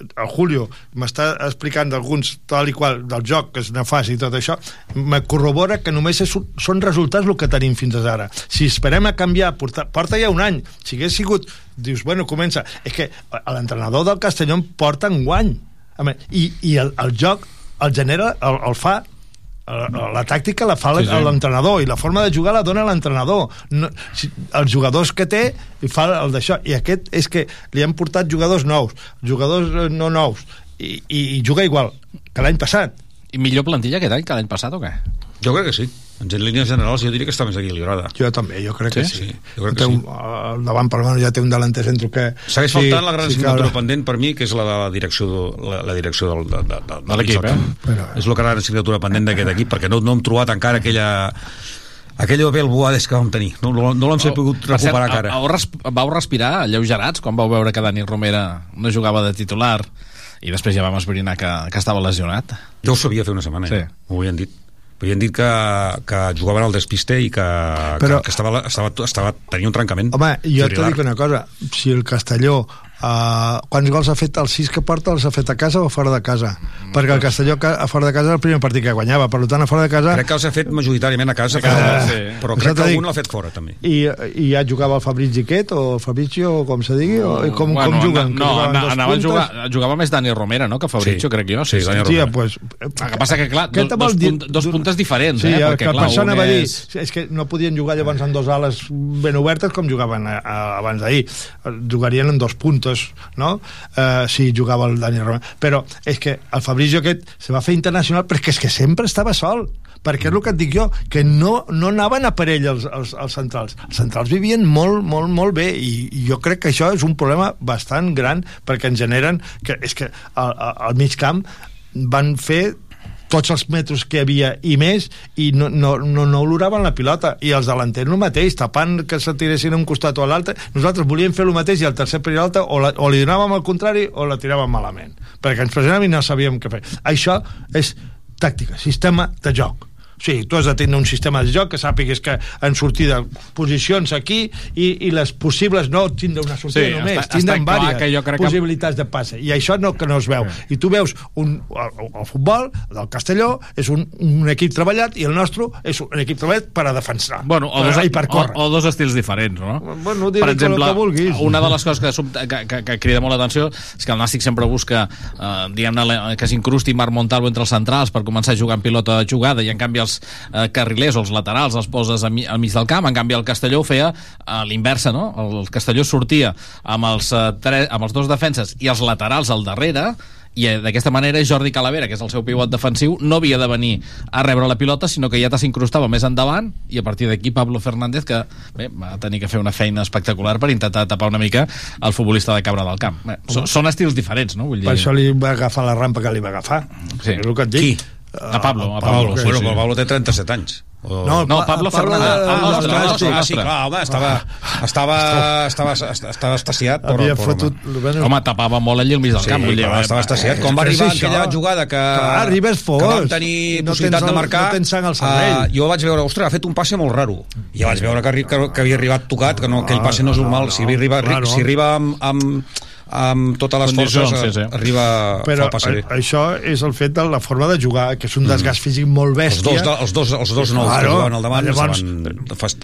el Julio m'està explicant d'alguns tal i qual del joc que és nefast i tot això me corrobora que només és, són resultats el que tenim fins ara. Si esperem a canviar, porta, porta ja un any si hagués sigut, dius, bueno, comença. És que l'entrenador del Castelló porta en guany i, i el, el joc el genera, el, el fa la, la tàctica la fa Sí, sí, l'entrenador i la forma de jugar la dona l'entrenador. No, si, els jugadors que té i fa el d'això. I aquest és que li han portat jugadors nous jugadors eh, no nous. I, i, i juga igual que l'any passat. I millor plantilla aquest any que l'any passat o què? Jo crec que sí. En línies generals jo diria que està més equilibrada. jo també, jo crec que sí, Sí, jo crec té que sí. un, al davant per ja té un delanter centre que Segueix faltant la gran sí, assignatura que- pendent per mi, que és la de la direcció, de- la, la direcció del, de, de, de, De l'equip, eh? Però- És la gran assignatura pendent d'aquest equip, perquè no, no hem trobat encara aquella aquell Abel Boades que vam tenir. No, no, no l'hem oh, pogut Per cert, recuperar encara. Vau, res, vau respirar alleugerats quan vau veure que Dani Romera no jugava de titular i després ja vam esbrinar que, que estava lesionat? Jo ho sabia fer una setmana, Sí. sí. M'ho havien dit. M'havien dit que, que jugaven al despiste i que, Però- que, que estava, estava, estava, tenia un trencament. Home, jo t'ho fibrilar. dic una cosa, si el Castelló Uh, quants gols ha fet els sis que porta els ha fet a casa o fora de casa perquè el Castelló ca- a fora de casa era el primer partit que guanyava per tant a fora de casa Crec que els ha fet majoritàriament a casa, A casa, però, sí. però crec que algun l'ha fet fora, també. i, i ja jugava el Fabrici aquest o el Fabrizio o com se digui o, i com, Bueno, com juguen? No, no anava a puntes? jugar, jugava més Dani Romera, no?, que Fabrizio, Sí. crec jo. Sí, Dani Sí, Romera. pues, El que passa que, clar, dos, dos, el punt, dos puntes diferents, Sí, eh? el Perquè, que clar, per això un anava a dir, és... és que no podien jugar llavors amb dos ales ben obertes com jugaven a, a, abans d'ahir. Jugarien en dos puntos, no? Uh, si jugava el Dani Romero. Però és que el Fabrizio aquest se va fer internacional perquè és que sempre estava sol perquè és el que et dic jo, que no, no anaven a per ell els, els, els centrals. Els centrals vivien molt, molt, molt bé i, i jo crec que això és un problema bastant gran perquè ens generen que és que al al mig camp van fer tots els metres que havia i més i no, no, no, no oloraven la pilota. I els delanters el mateix, tapant que se tiressin un costat o l'altre. Nosaltres volíem fer el mateix i el tercer l'altre o, la, o li donàvem al contrari o la tiràvem malament. Perquè ens pressionàvem i no sabíem què fer. Això és tàctica, sistema de joc Sí, tu has de tenir un sistema de joc que sàpigues que en sortida posicions aquí i, i les possibles no tindre una sortida Sí, només, està- tindre està diverses que crec que- possibilitats de passe. I això no que no es veu. I tu veus un, el, el futbol del Castelló és un, un equip treballat i el nostre és un equip treballat per a defensar. Bueno, o per, dos, i per o, córrer o dos estils diferents, no? Bueno, que el que vulguis. una de les coses que, que, que, que crida molt l'atenció és que el Nàstic sempre busca eh, diguem-ne, que s'incrusti Marc Montalvo entre els centrals per començar a jugar en pilota de jugada i en canvi els eh, carrilers o els laterals els poses al mi- al mig del camp, en canvi el Castelló ho feia a l'inversa, no? El Castelló sortia amb els, eh, tre, amb els dos defenses i els laterals al darrere i eh, d'aquesta manera Jordi Calavera, que és el seu pivot defensiu, no havia de venir a rebre la pilota, sinó que ja s'incrustava més endavant, i a partir d'aquí Pablo Fernández, que bé, va tenir que fer una feina espectacular per intentar tapar una mica el futbolista de Cabra del Camp. Bé, són, són estils diferents, no? Vull dir... per això li va agafar la rampa que li va agafar Sí. és el que et dic Qui? A Pablo, a Pablo, Pablo, sí, bueno, sí. però Pablo té 37 anys. O... No, No, Pablo Fernández, el el nostre, el nostre, Ah, sí, clar, home, estava, estava, estava, estava estasiat, però, havia fotut bueno, Home, tapava molt allí al mig del Sí, camp. Clar, estava estasiat. Quan va arribar això. aquella jugada que, Clar, arribes fos. que vam tenir No possibilitat de marcar, no tens sang al cervell. eh, jo vaig veure, ostres, ha fet un passe molt raro. I ja vaig veure que, que, que havia arribat tocat, que no, aquell Ah, passe no és no, normal. no, si, arriba, si arriba amb, amb, amb totes les Condicions, forces, sí, sí. arriba però fa el a- això és el fet de la forma de jugar que és un desgast físic molt Els bèstia. dos, de- els dos, els dos nous que jugaven al davant llavors, estaven,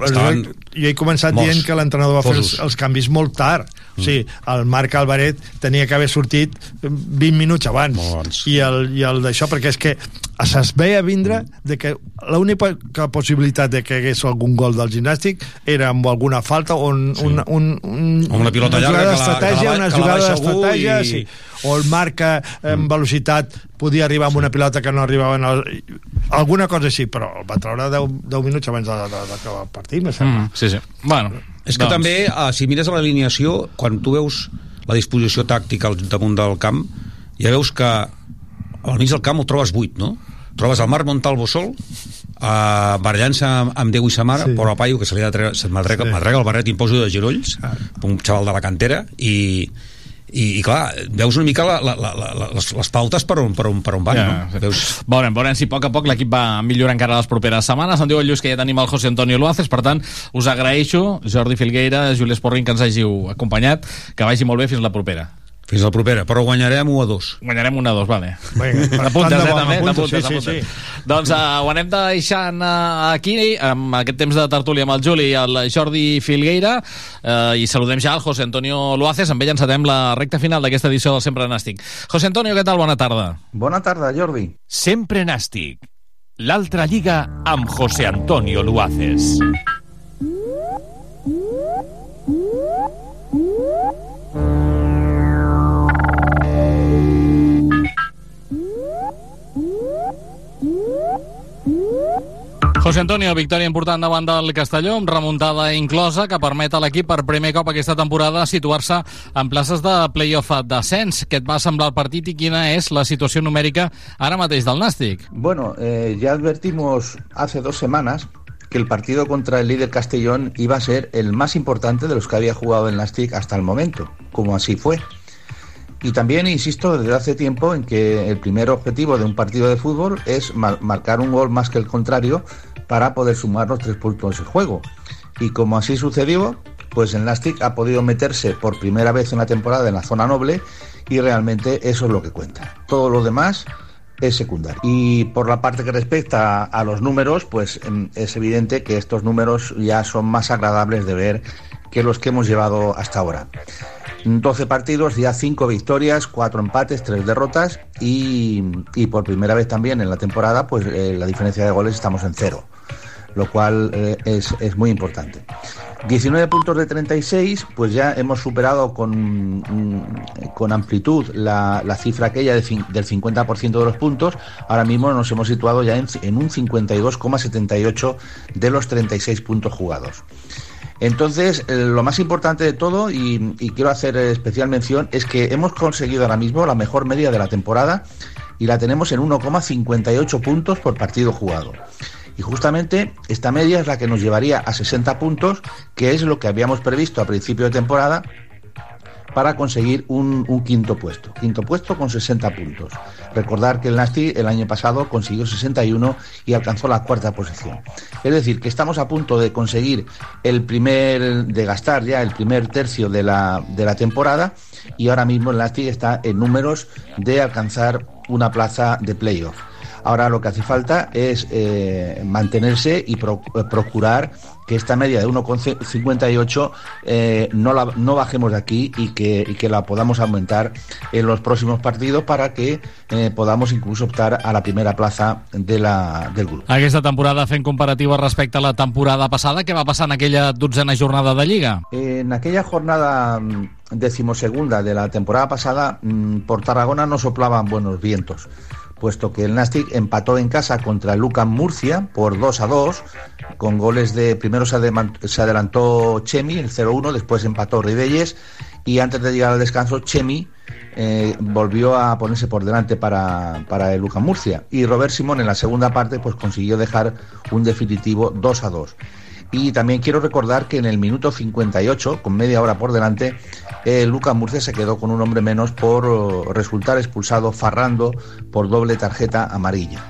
estaven jo he començat morts, dient que l'entrenador va fer els, els canvis molt tard. Mm. Sí, el Marc Alvaret tenia que haver sortit 20 minuts abans. I el, i el d'això, perquè és que es veia vindre de que l'única possibilitat de que hagués algun gol del gimnàstic era amb alguna falta o un, sí. un, un, un, una pilota una llarga jugada que la- que d'estratègia, la- una que la jugada d'estratègia, i- sí. O el Marc que en Mm. velocitat podia arribar amb una pilota que no arribava en el... alguna cosa així, però el va treure 10, 10 minuts abans d'acabar el partit, me sembla. Mm, sí, sí. Bueno, És que doncs, també, eh, si mires l'alineació, quan tu veus la disposició tàctica al damunt del camp, ja veus que al mig del camp ho trobes buit, no? Trobes el Marc Montalvo sol, eh, barallant-se amb, amb Déu i sa mare, Sí. però a Paio, que se li ha de treure, Sí. sí. el barret i em poso de girolls, Ah. un xaval de la cantera, i, i, i clar, veus una mica la, la, la, les, les pautes per on, per on, per on van, Ja, no? Veus, Veurem, veurem si a poc a poc l'equip va millorar encara les properes setmanes. Em diu el Lluís que ja tenim el José Antonio Luaces, per tant, us agraeixo, Jordi Filgueira, Juli Esporrin, que ens hàgiu acompanyat, que vagi molt bé fins la propera. Fins la propera, però guanyarem 1 a 2. Guanyarem una a dos, vale. Vinga, de eh, també? T'apuntes, sí, sí, sí. Doncs uh, ho anem deixant uh, aquí, amb aquest temps de tertúlia amb el Juli i el Jordi Filgueira, uh, i saludem ja al José Antonio Luaces, amb ell encetem la recta final d'aquesta edició del Sempre Nàstic. José Antonio, què tal? Bona tarda. Bona tarda, Jordi. Sempre Nàstic. L'altra lliga amb José Antonio Luaces. José Antonio, victòria important davant del Castelló, amb remuntada inclosa, que permet a l'equip per primer cop aquesta temporada situar-se en places de play-off d'ascens. Què et va semblar el partit i quina és la situació numèrica ara mateix del Nàstic? Bueno, eh, ya advertimos hace dos semanas que el partido contra el líder Castellón iba a ser el más importante de los que había jugado el Nastic hasta el momento, como así fue. Y también insisto desde hace tiempo en que el primer objetivo de un partido de fútbol es marcar un gol más que el contrario para poder sumar los tres puntos de juego. Y como así sucedió, pues el Nastic ha podido meterse por primera vez en la temporada en la zona noble y realmente eso es lo que cuenta. Todo lo demás es secundario. Y por la parte que respecta a los números, pues em, es evidente que estos números ya son más agradables de ver que los que hemos llevado hasta ahora. 12 partidos, ya 5 victorias, 4 empates, 3 derrotas y, por primera vez también en la temporada, pues eh, la diferencia de goles estamos en cero, lo cual eh, es, es, muy importante. 19 puntos de 36, pues ya hemos superado con, con amplitud la, la cifra aquella del 50% de los puntos. Ahora mismo nos hemos situado ya en, en un 52,78 de los 36 puntos jugados. Entonces, eh, lo más importante de todo, y, quiero hacer especial mención, es que hemos conseguido ahora mismo la mejor media de la temporada y la tenemos en 1,58 puntos por partido jugado. Y justamente esta media es la que nos llevaría a 60 puntos, que es lo que habíamos previsto a principio de temporada para conseguir un, quinto puesto. Quinto puesto con 60 puntos. Recordar que el Nasti el año pasado consiguió 61 y alcanzó la cuarta posición. Es decir, que estamos a punto de conseguir el primer, de gastar ya el primer tercio de la, de la temporada y ahora mismo el Nasti está en números de alcanzar una plaza de playoff. Ahora lo que hace falta es eh, mantenerse y procurar que esta media de 1,58 eh, no, la, no bajemos de aquí y que, que, la podamos aumentar en los próximos partidos para que eh, podamos incluso optar a la primera plaza de la, del grup. Aquesta temporada fent comparativa respecte a la temporada passada, què va passar en aquella dotzena jornada de Lliga? En aquella jornada mm, decimosegunda de la temporada pasada, mm, por Tarragona no soplaban buenos vientos puesto que el Nastic empató en casa contra el Lucan Murcia por 2 a 2, con goles de. Primero se, adelantó Chemi, el 0-1, después empató Ribelles, y antes de llegar al descanso, Chemi eh, volvió a ponerse por delante para, para el Lucan Murcia. Y Robert Simón en la segunda parte pues consiguió dejar un definitivo 2 a 2. Y también quiero recordar que en el minuto 58, con media hora por delante, eh, Lucas Murcia se quedó con un hombre menos por oh, resultar expulsado farrando por doble tarjeta amarilla.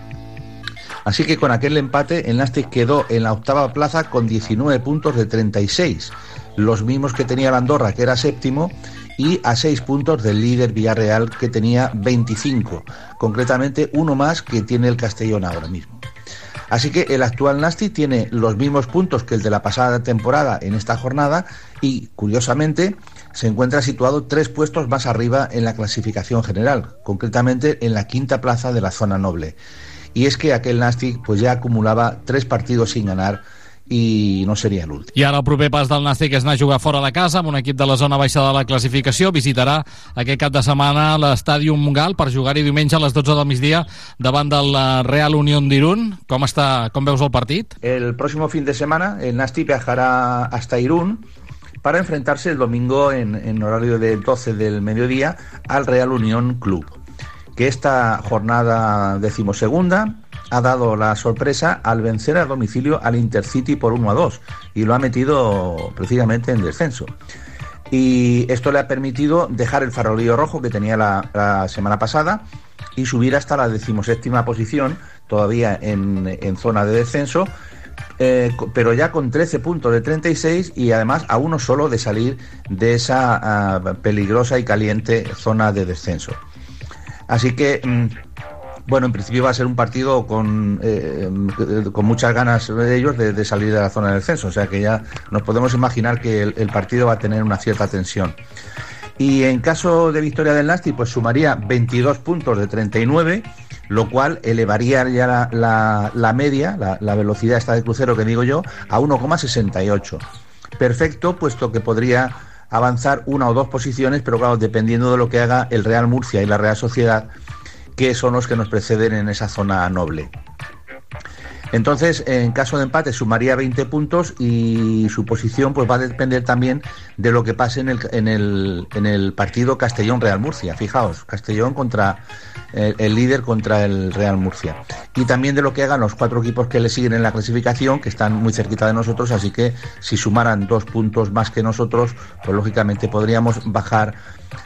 Así que con aquel empate, el Nastic quedó en la octava plaza con 19 puntos de 36, los mismos que tenía la Andorra, que era séptimo, y a 6 puntos del líder Villarreal, que tenía 25, concretamente uno más que tiene el Castellón ahora mismo. Así que el actual Nasti tiene los mismos puntos que el de la pasada temporada en esta jornada y, curiosamente, se encuentra situado tres puestos más arriba en la clasificación general, concretamente en la quinta plaza de la zona noble. Y es que aquel Nasti pues ya acumulaba tres partidos sin ganar i no seria l'últim. I ara el proper pas del Nàstic és anar a jugar fora de casa amb un equip de la zona baixa de la classificació. Visitarà aquest cap de setmana l'estàdium Mungal per jugar-hi diumenge a les 12 del migdia davant del Real Unión d'Irún. Com, està, com veus el partit? El próximo fin de semana el Nàstic viajará hasta Irún para enfrentarse el domingo en, en horario de 12 del mediodía al Real Unión Club. Que esta jornada decimosegunda ha dado la sorpresa al vencer a domicilio al Intercity por 1 a 2 y lo ha metido precisamente en descenso. Y esto le ha permitido dejar el farolillo rojo que tenía la, semana pasada y subir hasta la decimoséptima posición, todavía en, zona de descenso, eh, pero ya con 13 puntos de 36 y además a uno solo de salir de esa ah, peligrosa y caliente zona de descenso. Así que mm, bueno, en principio va a ser un partido con, eh, con muchas ganas de ellos de, salir de la zona del censo, o sea que ya nos podemos imaginar que el, partido va a tener una cierta tensión. Y en caso de victoria del Nasti, pues sumaría 22 puntos de 39, lo cual elevaría ya la, media, la, la, velocidad esta de crucero que digo yo, a 1,68. Perfecto, puesto que podría avanzar una o dos posiciones, pero claro, dependiendo de lo que haga el Real Murcia y la Real Sociedad, que son los que nos preceden en esa zona noble. Entonces, en caso de empate, sumaría 20 puntos y su posición pues va a depender también de lo que pase en el, en el, en el partido Castellón-Real Murcia. Fijaos, Castellón contra el, el, líder contra el Real Murcia. Y también de lo que hagan los cuatro equipos que le siguen en la clasificación, que están muy cerquita de nosotros, así que si sumaran dos puntos más que nosotros, pues lógicamente podríamos bajar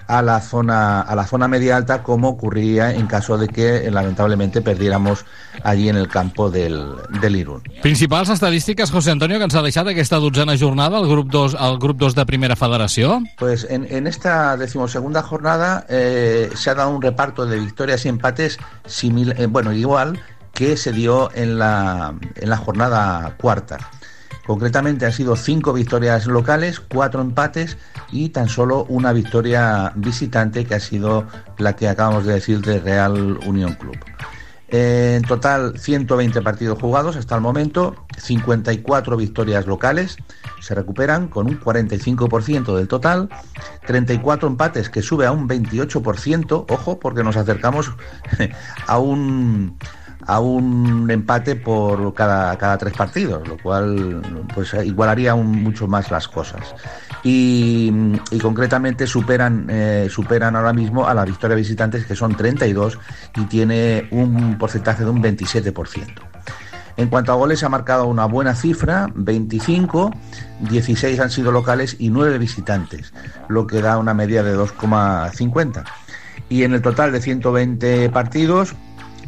a la zona a la zona media alta como ocurriría en caso de que lamentablemente perdiéramos allí en el campo del, del Irún. Principals estadístiques, José Antonio, que ens ha deixat aquesta dotzena jornada al grup 2, al grup 2 de Primera Federació? Pues en, en esta decimosegunda jornada eh, se ha dado un reparto de victorias y empates simil, eh, bueno, igual que se dio en la, en la jornada cuarta. Concretamente han sido cinco victorias locales, cuatro empates y tan solo una victoria visitante que ha sido la que acabamos de decir de Real Unión Club. En total 120 partidos jugados hasta el momento, 54 victorias locales, se recuperan con un 45% del total, 34 empates que sube a un 28%, ojo porque nos acercamos a un a un empate por cada, cada tres partidos, lo cual pues igualaría mucho más las cosas. Y, y concretamente superan, eh, superan ahora mismo a la victoria visitantes que son 32 y tiene un porcentaje de un 27%. En cuanto a goles ha marcado una buena cifra, 25, 16 han sido locales y 9 visitantes, lo que da una media de 2,50. Y en el total de 120 partidos,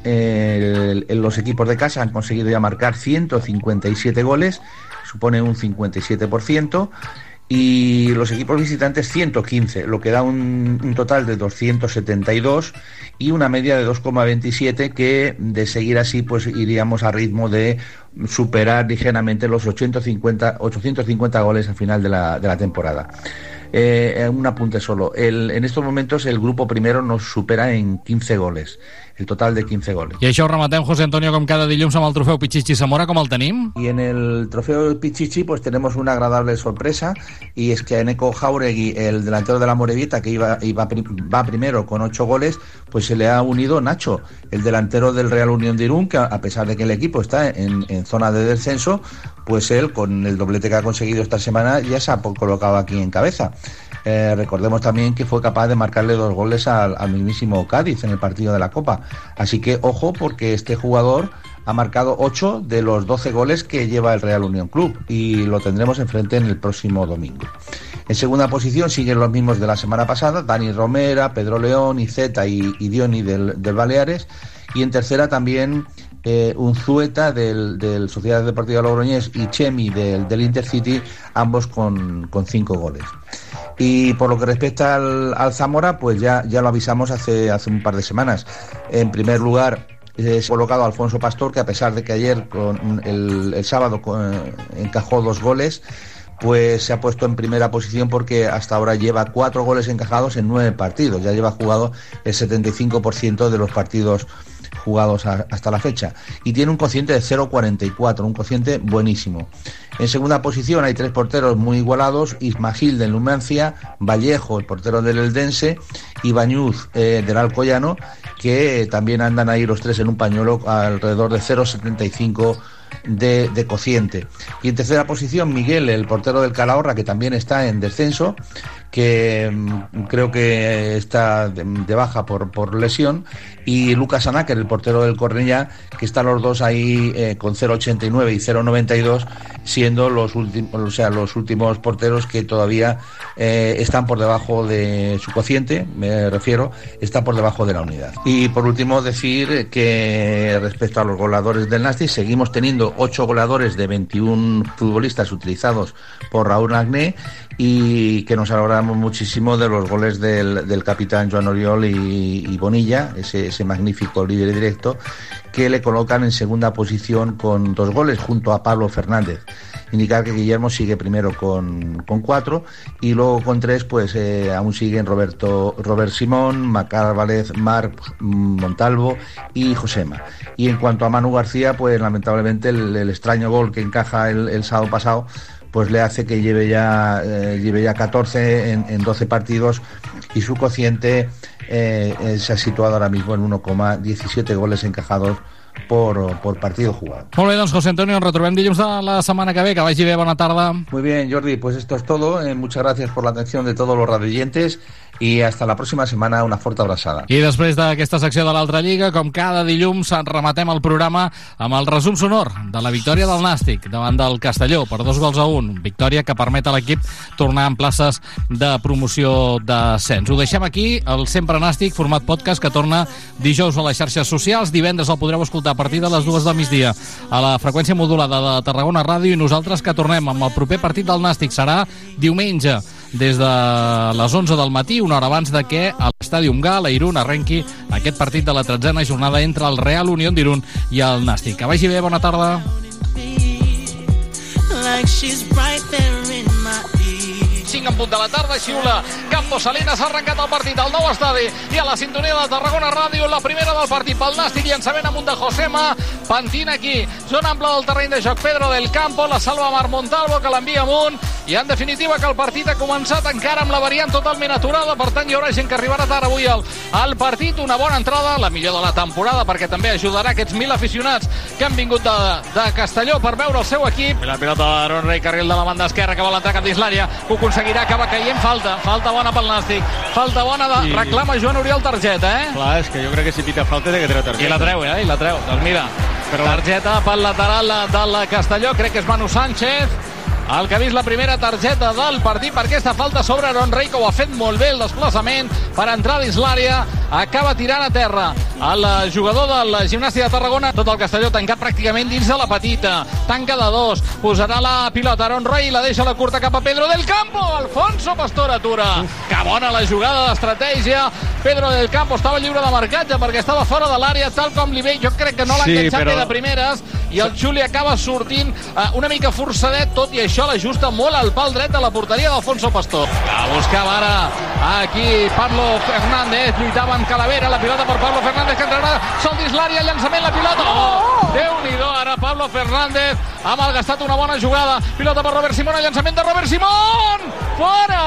los equipos de casa han conseguido ya marcar 157 goles, supone un 57%, y los equipos visitantes 115, lo que da un, un total de 272 y una media de 2,27 que de seguir así pues iríamos a ritmo de superar ligeramente los 850, 850 goles al final de la, de la temporada. Eh, un apunte solo. El, en estos momentos el grupo primero nos supera en 15 goles. El total de 15 goles. I això ho rematem, José Antonio, com cada dilluns amb el trofeu Pichichi Zamora, com el tenim? Y en el trofeo Pichichi pues tenemos una agradable sorpresa y es que a Eneco Jauregui, el delantero de la Morevita, que iba, iba, va primero con 8 goles, pues se le ha unido Nacho, el delantero del Real Unión de Irún, que a pesar de que el equipo está en, en zona de descenso, pues él con el doblete que ha conseguido esta semana ya se ha colocado aquí en cabeza. Eh, recordemos también que fue capaz de marcarle dos goles al, mismísimo Cádiz en el partido de la Copa. Así que ojo porque este jugador ha marcado 8 de los 12 goles que lleva el Real Unión Club y lo tendremos enfrente en el próximo domingo. En segunda posición siguen los mismos de la semana pasada, Dani Romera, Pedro León, Iceta y, y Dioni del, del Baleares. Y en tercera también eh, Unzueta del, del, Sociedad Deportiva Logroñés y Chemi del, del Intercity, ambos con, con, cinco goles. Y por lo que respecta al, al Zamora, pues ya, ya lo avisamos hace, hace un par de semanas. En primer lugar, es colocado Alfonso Pastor, que a pesar de que ayer, con el, el sábado, con, encajó dos goles, pues se ha puesto en primera posición porque hasta ahora lleva cuatro goles encajados en nueve partidos. Ya lleva jugado el 75% de los partidos jugados hasta la fecha y tiene un cociente de 0,44, un cociente buenísimo. En segunda posición hay tres porteros muy igualados, Ismagil del Numancia, Vallejo, el portero del Eldense, y Bañuz eh, del Alcoyano, que también andan ahí los tres en un pañuelo alrededor de 0,75 de, de, cociente. Y en tercera posición, Miguel, el portero del Calahorra, que también está en descenso, que mmm, creo que está de, de baja por, por, lesión, y Lucas Anáquer, el portero del Cornellá, que están los dos ahí eh, con 0,89 y 0,92, siendo los, últimos, o sea, los últimos porteros que todavía eh, están por debajo de su cociente, me refiero, está por debajo de la unidad. Y por último, decir que respecto a los goleadores del Nasti, seguimos teniendo 8 goleadores de 21 futbolistas utilizados por Raúl Agné y que nos alegramos muchísimo de los goles del, del capitán Joan Oriol y, Bonilla, ese, ese, magnífico líder directo, que le colocan en segunda posición con dos goles junto a Pablo Fernández. Indicar que Guillermo sigue primero con, con cuatro y luego con tres pues eh, aún siguen Roberto Robert Simón, Macar Valez, Marc Montalvo y Josema. Y en cuanto a Manu García, pues lamentablemente el, el extraño gol que encaja el, el sábado pasado pues le hace que lleve ya, eh, lleve ya 14 en, en, 12 partidos y su cociente eh, se ha situado ahora mismo en 1,17 goles encajados por, por partido jugado. Molt bé, doncs José Antonio, ens retrobem dilluns de la setmana que ve, que vagi bé, bona tarda. Muy bien, Jordi, pues esto es todo. Eh, muchas gracias por la atención de todos los radioyentes y hasta la próxima semana una fuerte abraçada. I després d'aquesta secció de l'altra lliga, com cada dilluns, rematem el programa amb el resum sonor de la victòria del Nàstic davant del Castelló per dos gols a un. Victòria que permet a l'equip tornar en places de promoció d'ascens. Ho deixem aquí, el Sempre Nàstic, format podcast, que torna dijous a les xarxes socials. Divendres el podreu escoltar a partir de les dues del migdia a la freqüència modulada de Tarragona Ràdio i nosaltres que tornem amb el proper partit del Nàstic serà diumenge des de les 11 del matí, una hora abans de que a l'estadi Umgal, a Irún, arrenqui aquest partit de la tretzena jornada entre el Real Unión d'Irún i el Nàstic. Que vagi bé, bona tarda. like she's right there 5 en punt de la tarda, xiula Campos Salinas ha arrencat el partit al nou estadi i a la sintonia de Tarragona Ràdio la primera del partit pel Nàstic llançament amunt de Josema Pantina aquí, zona ampla del terreny de joc Pedro del Campo, la salva Mar Montalvo que l'envia amunt i en definitiva que el partit ha començat encara amb la variant totalment aturada, per tant hi haurà gent que arribarà tard avui al, al partit, una bona entrada la millor de la temporada perquè també ajudarà aquests mil aficionats que han vingut de, de Castelló per veure el seu equip. La pilota d'Aaron Rey, carril de la banda esquerra que vol entrar cap dins l'àrea, que ho aconseguirà acaba caient falta, falta bona pel Nàstic falta bona, de... Sí. reclama Joan Oriol targeta, eh? Clar, és que jo crec que si pita falta té que treure targeta. I la treu, eh? I la treu. Doncs mira, Però- targeta pel lateral del Castelló, crec que és Manu Sánchez, el que ha vist la primera targeta del partit per aquesta falta sobre Aaron Rey, que ho ha fet molt bé el desplaçament per entrar dins l'àrea, acaba tirant a terra el jugador del Gimnàstic de Tarragona, tot el Castelló tancat pràcticament dins de la petita, tanca de dos, posarà la pilota. Aaron Rey, la deixa la curta cap a Pedro del Campo, Alfonso Pastor atura, que bona la jugada d'estratègia, Pedro del Campo estava lliure de marcatge perquè estava fora de l'àrea, tal com li ve, jo crec que no l'ha Sí, enganxat però- de primeres, i el Xuli acaba sortint eh, una mica forçadet, tot i això l'ajusta molt al pal dret de la porteria d'Alfonso Pastor. La buscava ara aquí Pablo Fernández, lluitava amb Calavera, la pilota per Pablo Fernández que entrarà sol dins l'àrea, llançament, la pilota, oh! Déu-n'hi-do, ara Pablo Fernández ha malgastat una bona jugada, pilota per Robert Simón, llançament de Robert Simón, fora!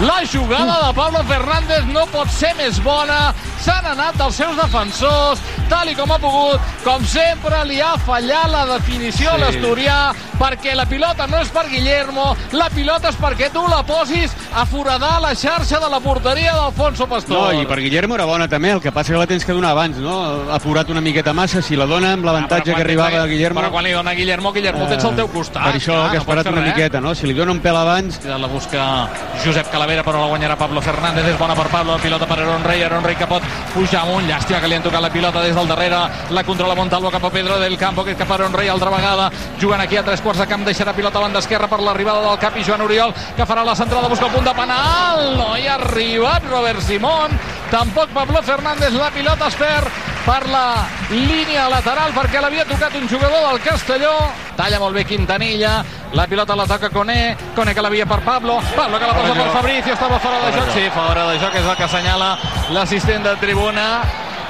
La jugada de Pablo Fernández no pot ser més bona. S'han anat dels seus defensors, tal i com ha pogut. Com sempre, li ha fallat la definició a Sí. l'Asturià, perquè la pilota no és per Guillermo, la pilota és perquè tu la posis a foradar la xarxa de la porteria d'Alfonso Pastor. No, i per Guillermo era bona també, el que passa que la tens que donar abans, no? Ha apurat una miqueta massa, si la dona amb l'avantatge Ah, que arribava de Guillermo... Però quan li dona Guillermo, Guillermo el tens al teu costat. Per això clar, que ha no esperat una res. miqueta, no? Si li dona un pèl abans... La busca Josep Calavera, però la guanyarà Pablo Fernández. És bona per Pablo, pilota per Aaron Rey. Aaron Rey que pot pujar amunt. Llàstima que li han tocat la pilota des del darrere. La controla Montalvo cap a Pedro del Campo, que cap a Aaron Rey altra vegada. Jugant aquí a tres quarts de camp, deixarà pilota a banda esquerra per l'arribada del cap i Joan Oriol, que farà la centrada, busca el punt de penal. No hi ha arribat Robert Simón. Tampoc Pablo Fernández, la pilota es perd per la línia lateral perquè l'havia tocat un jugador del Castelló. Talla molt bé Quintanilla, la pilota la toca Coné, Coné que l'havia per Pablo, Pablo que la posa per Fabricio, estava fora de joc, sí, fora de joc, és el que assenyala l'assistent de tribuna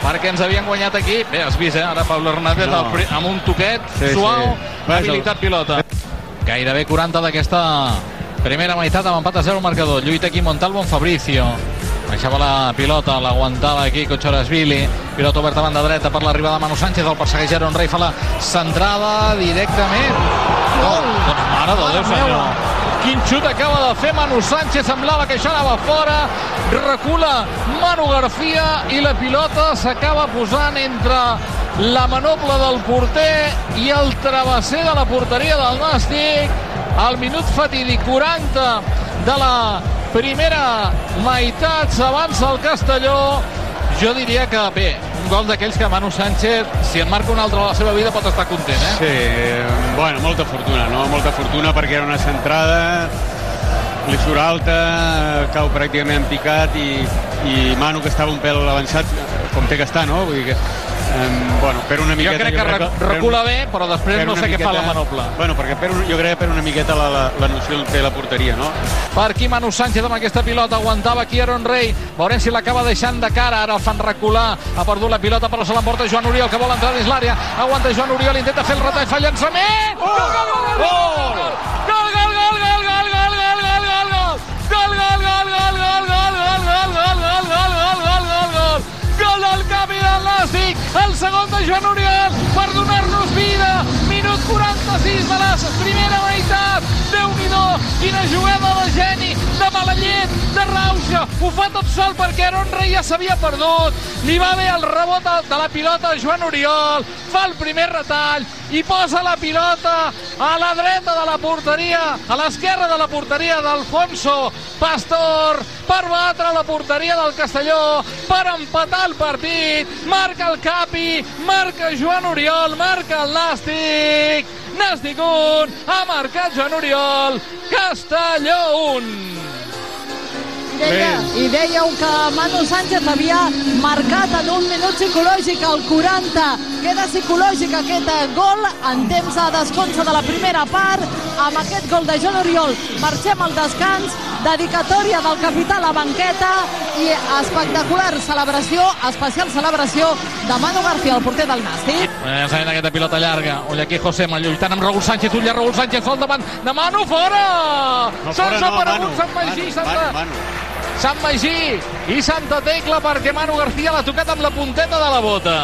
perquè ens havien guanyat aquí. Bé, has vist, eh? Ara Pablo Hernández No. amb un toquet Sí, suau, sí. habilitat pilota. Gairebé 40 d'aquesta primera meitat amb empat a 0 al marcador. Lluita aquí Montalvo amb Fabricio. Baixava la pilota, l'aguantava aquí Cochorasvili. Pilota oberta a banda dreta per l'arribada de Manu Sánchez. El persegueix Aaron Rey, fa la centrada directament. Gol! Doncs mare de Déu, senyor. Quin xut acaba de fer Manu Sánchez, semblava que això anava fora, recula Manu García i la pilota s'acaba posant entre la manopla del porter i el travesser de la porteria del Nàstic al minut fatídic 40 de la primera meitat s'avança el Castelló jo diria que bé, un gol d'aquells que Manu Sánchez si en marca un altre a la seva vida pot estar content eh? Sí, eh, bueno, molta fortuna, no? Molta fortuna perquè era una centrada, li surt alta, cau pràcticament en picat i, i Manu, que estava un pèl avançat, com té que estar, no? Vull dir que, eh, bueno, per una jo miqueta... crec que rec- per- recula bé però després per no sé què fa la miqueta- manopla Bueno, perquè per, jo crec que per una miqueta la, la, la noció té la porteria, no? per aquí Manu Sánchez amb aquesta pilota aguantava aquí Aaron Rey veurem si l'acaba deixant de cara ara el fan recular ha perdut la pilota però se l'emporta Joan Oriol que vol entrar dins l'àrea aguanta Joan Oriol intenta fer el retall fa llançament gol, gol, gol, gol, gol, gol, gol, gol, gol, gol, gol, gol, gol, gol, gol, gol. Gol, gol, gol, gol, gol, gol, gol, fantàstic, el segon de Joan Oriol per donar-nos vida. Minut 46 de la primera meitat. Déu-n'hi-do, quina jugada de geni, de mala llet, de rauxa. Ho fa tot sol perquè Aronre ja s'havia perdut. Li va bé el rebot de la pilota a Joan Oriol. Fa el primer retall i posa la pilota a la dreta de la porteria, a l'esquerra de la porteria d'Alfonso Pastor per batre la porteria del Castelló, per empatar el partit. Marca el Capi, marca Joan Oriol, marca el Nàstic. Nàstic 1, ha marcat Joan Oriol, Castelló 1. Deia, I dèieu que Manu Sánchez havia marcat en un minut psicològic al 40. Queda psicològic aquest eh, gol en temps de desconsa de la primera part. Amb aquest gol de Joan Oriol marxem al descans. Dedicatòria del capità a la banqueta i espectacular celebració, especial celebració de Manu García, el porter del Nàstic. Llançament aquesta pilota llarga. Ulla aquí José lluitant amb Raúl Sánchez. Ulla Raúl Sánchez al davant de Manu, fora! No, Se'ns fora ha no, aparegut Manu. Sant Magí, Manu, Santa... Manu, Manu. Sant Magí i Santa Tecla perquè Manu García l'ha tocat amb la punteta de la bota.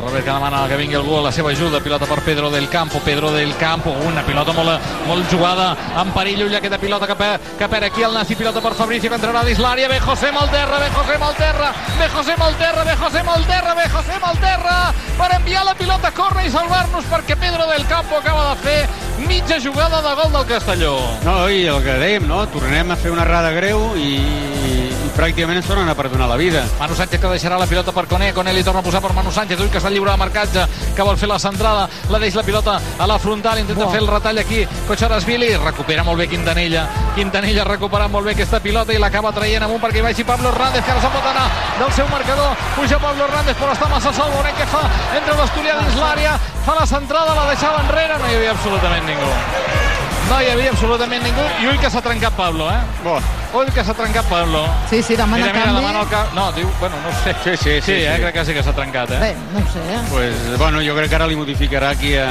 Robert que demana que vingui algú a la seva ajuda. Pilota per Pedro del Campo. Pedro del Campo. Una pilota molt, molt jugada. En perill ulla aquesta pilota que, per, que per aquí el Nasi. Pilota per Fabricio que entrarà dins l'àrea. Ve José Malterra. Ve José Malterra. Ve José Malterra. Ve José Malterra. Ve José Malterra. Per enviar la pilota a córrer i salvar-nos perquè Pedro del Campo acaba de fer mitja jugada de gol del Castelló. No, i el que dèiem, no? Tornem a fer una errada greu i pràcticament ens tornen a perdonar la vida. Manu Sánchez que deixarà la pilota per Coné, Coné li torna a posar per Manu Sánchez, ull que està lliure de marcatge, que vol fer la centrada, la deix la pilota a la frontal, intenta Bo. fer el retall aquí, Cocharas-Vili, recupera molt bé Quintanilla, Quintanilla recupera molt bé aquesta pilota i l'acaba traient amunt perquè hi vagi Pablo Hernández, que ara se'n pot anar del seu marcador, puja Pablo Hernández però està massa sol, veurem què fa entre l'Asturià dins l'àrea, fa la centrada, la deixava enrere, no hi havia absolutament ningú. No hi havia absolutament ningú i ull que s'ha trencat Pablo, eh? Bo. Ull que s'ha trencat Pablo. Sí, sí, demana mira, mira, canvi. demana el cap... No, diu, bueno, no sé. Sí, sí, sí. Sí, eh, sí. crec que sí que s'ha trencat, eh? Bé, no ho sé, eh? Pues, bueno, jo crec que ara li modificarà aquí a,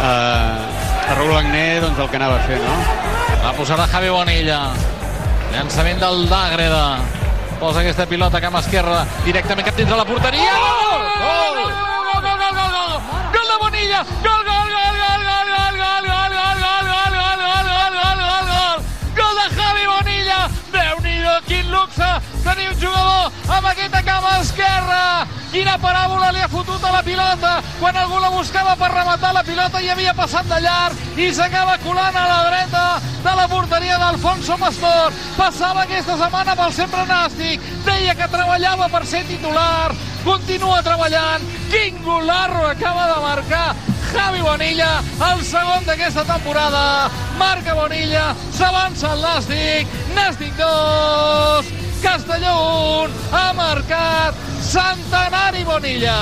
a, a Raúl Agné doncs, el que anava a fer, no? La posarà Javi Bonilla. Llançament del D'Àgreda. Posa aquesta pilota cama esquerra directament cap dins de la porteria. Gol! Gol! Gol, gol, gol, gol, gol, gol! Gol de Bonilla! Gol, gol, gol, gol, gol, gol, gol, gol, gol, gol, Quina paràbola li ha fotut a la pilota quan algú la buscava per rematar la pilota i havia passat de llarg i s'acaba colant a la dreta de la porteria d'Alfonso Pastor. Passava aquesta setmana pel sempre nàstic. Deia que treballava per ser titular. Continua treballant. Quin golarro acaba de marcar Javi Bonilla, el segon d'aquesta temporada. Marca Bonilla, s'avança el Nàstic. Nàstic 2, Castelló 1, ha marcat Centenari Bonilla.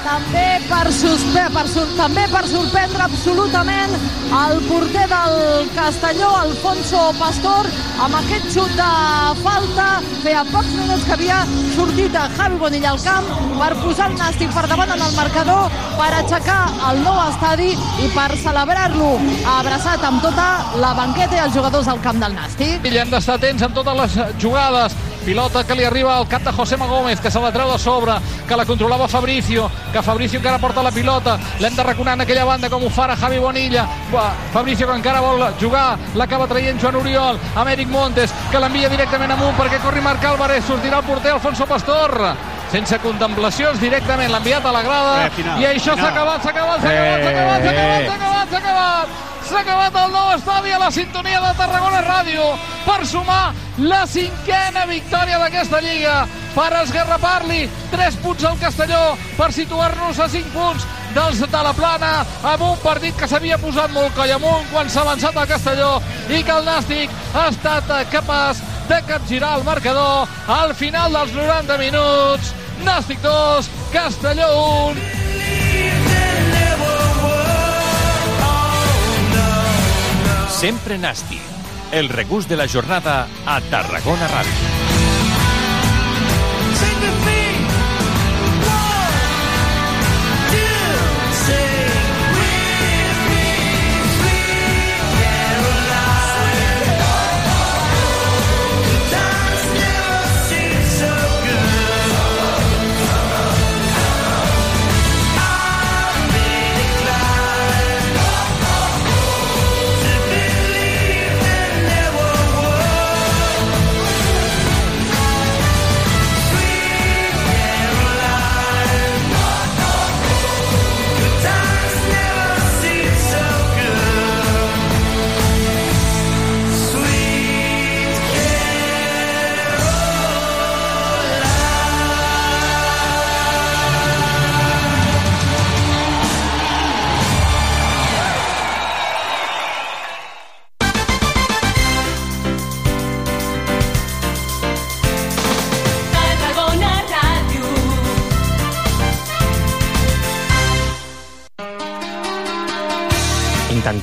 També per, suspe, per, sur, també per sorprendre absolutament el porter del Castelló, Alfonso Pastor, amb aquest xut de falta. Feia pocs minuts que havia sortit a Javi Bonilla al camp per posar el Nàstic per davant en el marcador, per aixecar el nou estadi i per celebrar-lo abraçat amb tota la banqueta i els jugadors al camp del Nàstic. I hem d'estar atents en totes les jugades. Pilota que li arriba al cap de José Gómez, que se la treu de sobre, que la controlava Fabricio, que Fabricio encara porta la pilota, l'hem de raconar en aquella banda com ho farà Javi Bonilla. Fabricio que encara vol jugar, l'acaba traient Joan Oriol, amb Eric Montes, que l'envia directament amunt perquè corri Marc Álvarez, sortirà el porter Alfonso Pastor. Sense contemplacions, directament l'ha enviat a la grada Eh, final, i això s'ha acabat, s'ha acabat, s'ha acabat, s'ha acabat, s'ha acabat, s'ha acabat, s'ha acabat. S'ha acabat el nou estadi a la sintonia de Tarragona Ràdio per sumar la cinquena victòria d'aquesta Lliga, per esgarrapar-li 3 punts al Castelló, per situar-nos a 5 punts dels de la Plana, amb un partit que s'havia posat molt coll amunt quan s'ha avançat al Castelló i que el Nàstic ha estat capaç de capgirar el marcador al final dels 90 minuts. Nàstic 2, Castelló 1, Sempre Nàstic. El regús de la jornada a Tarragona Ràdio.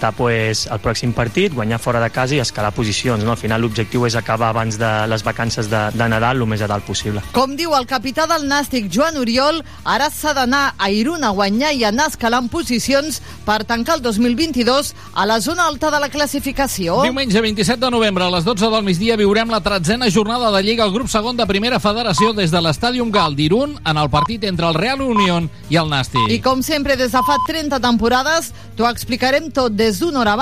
Intentar pues, el pròxim partit, guanyar fora de casa i escalar posicions. No? Al final l'objectiu és acabar abans de les vacances de, de Nadal el més a dalt possible. Com diu el capità del Nàstic, Joan Oriol, ara s'ha d'anar a Irún a guanyar i anar escalant posicions per tancar el 2022 a la zona alta de la classificació. Diumenge 27 de novembre a les 12 del migdia viurem la tretzena jornada de Lliga al grup segon de Primera Federació des de l'Estàdium Gal d'Irún en el partit entre el Real Unión i el Nàstic. I com sempre, des de fa 30 temporades, t'ho explicarem tot des d'una hora abans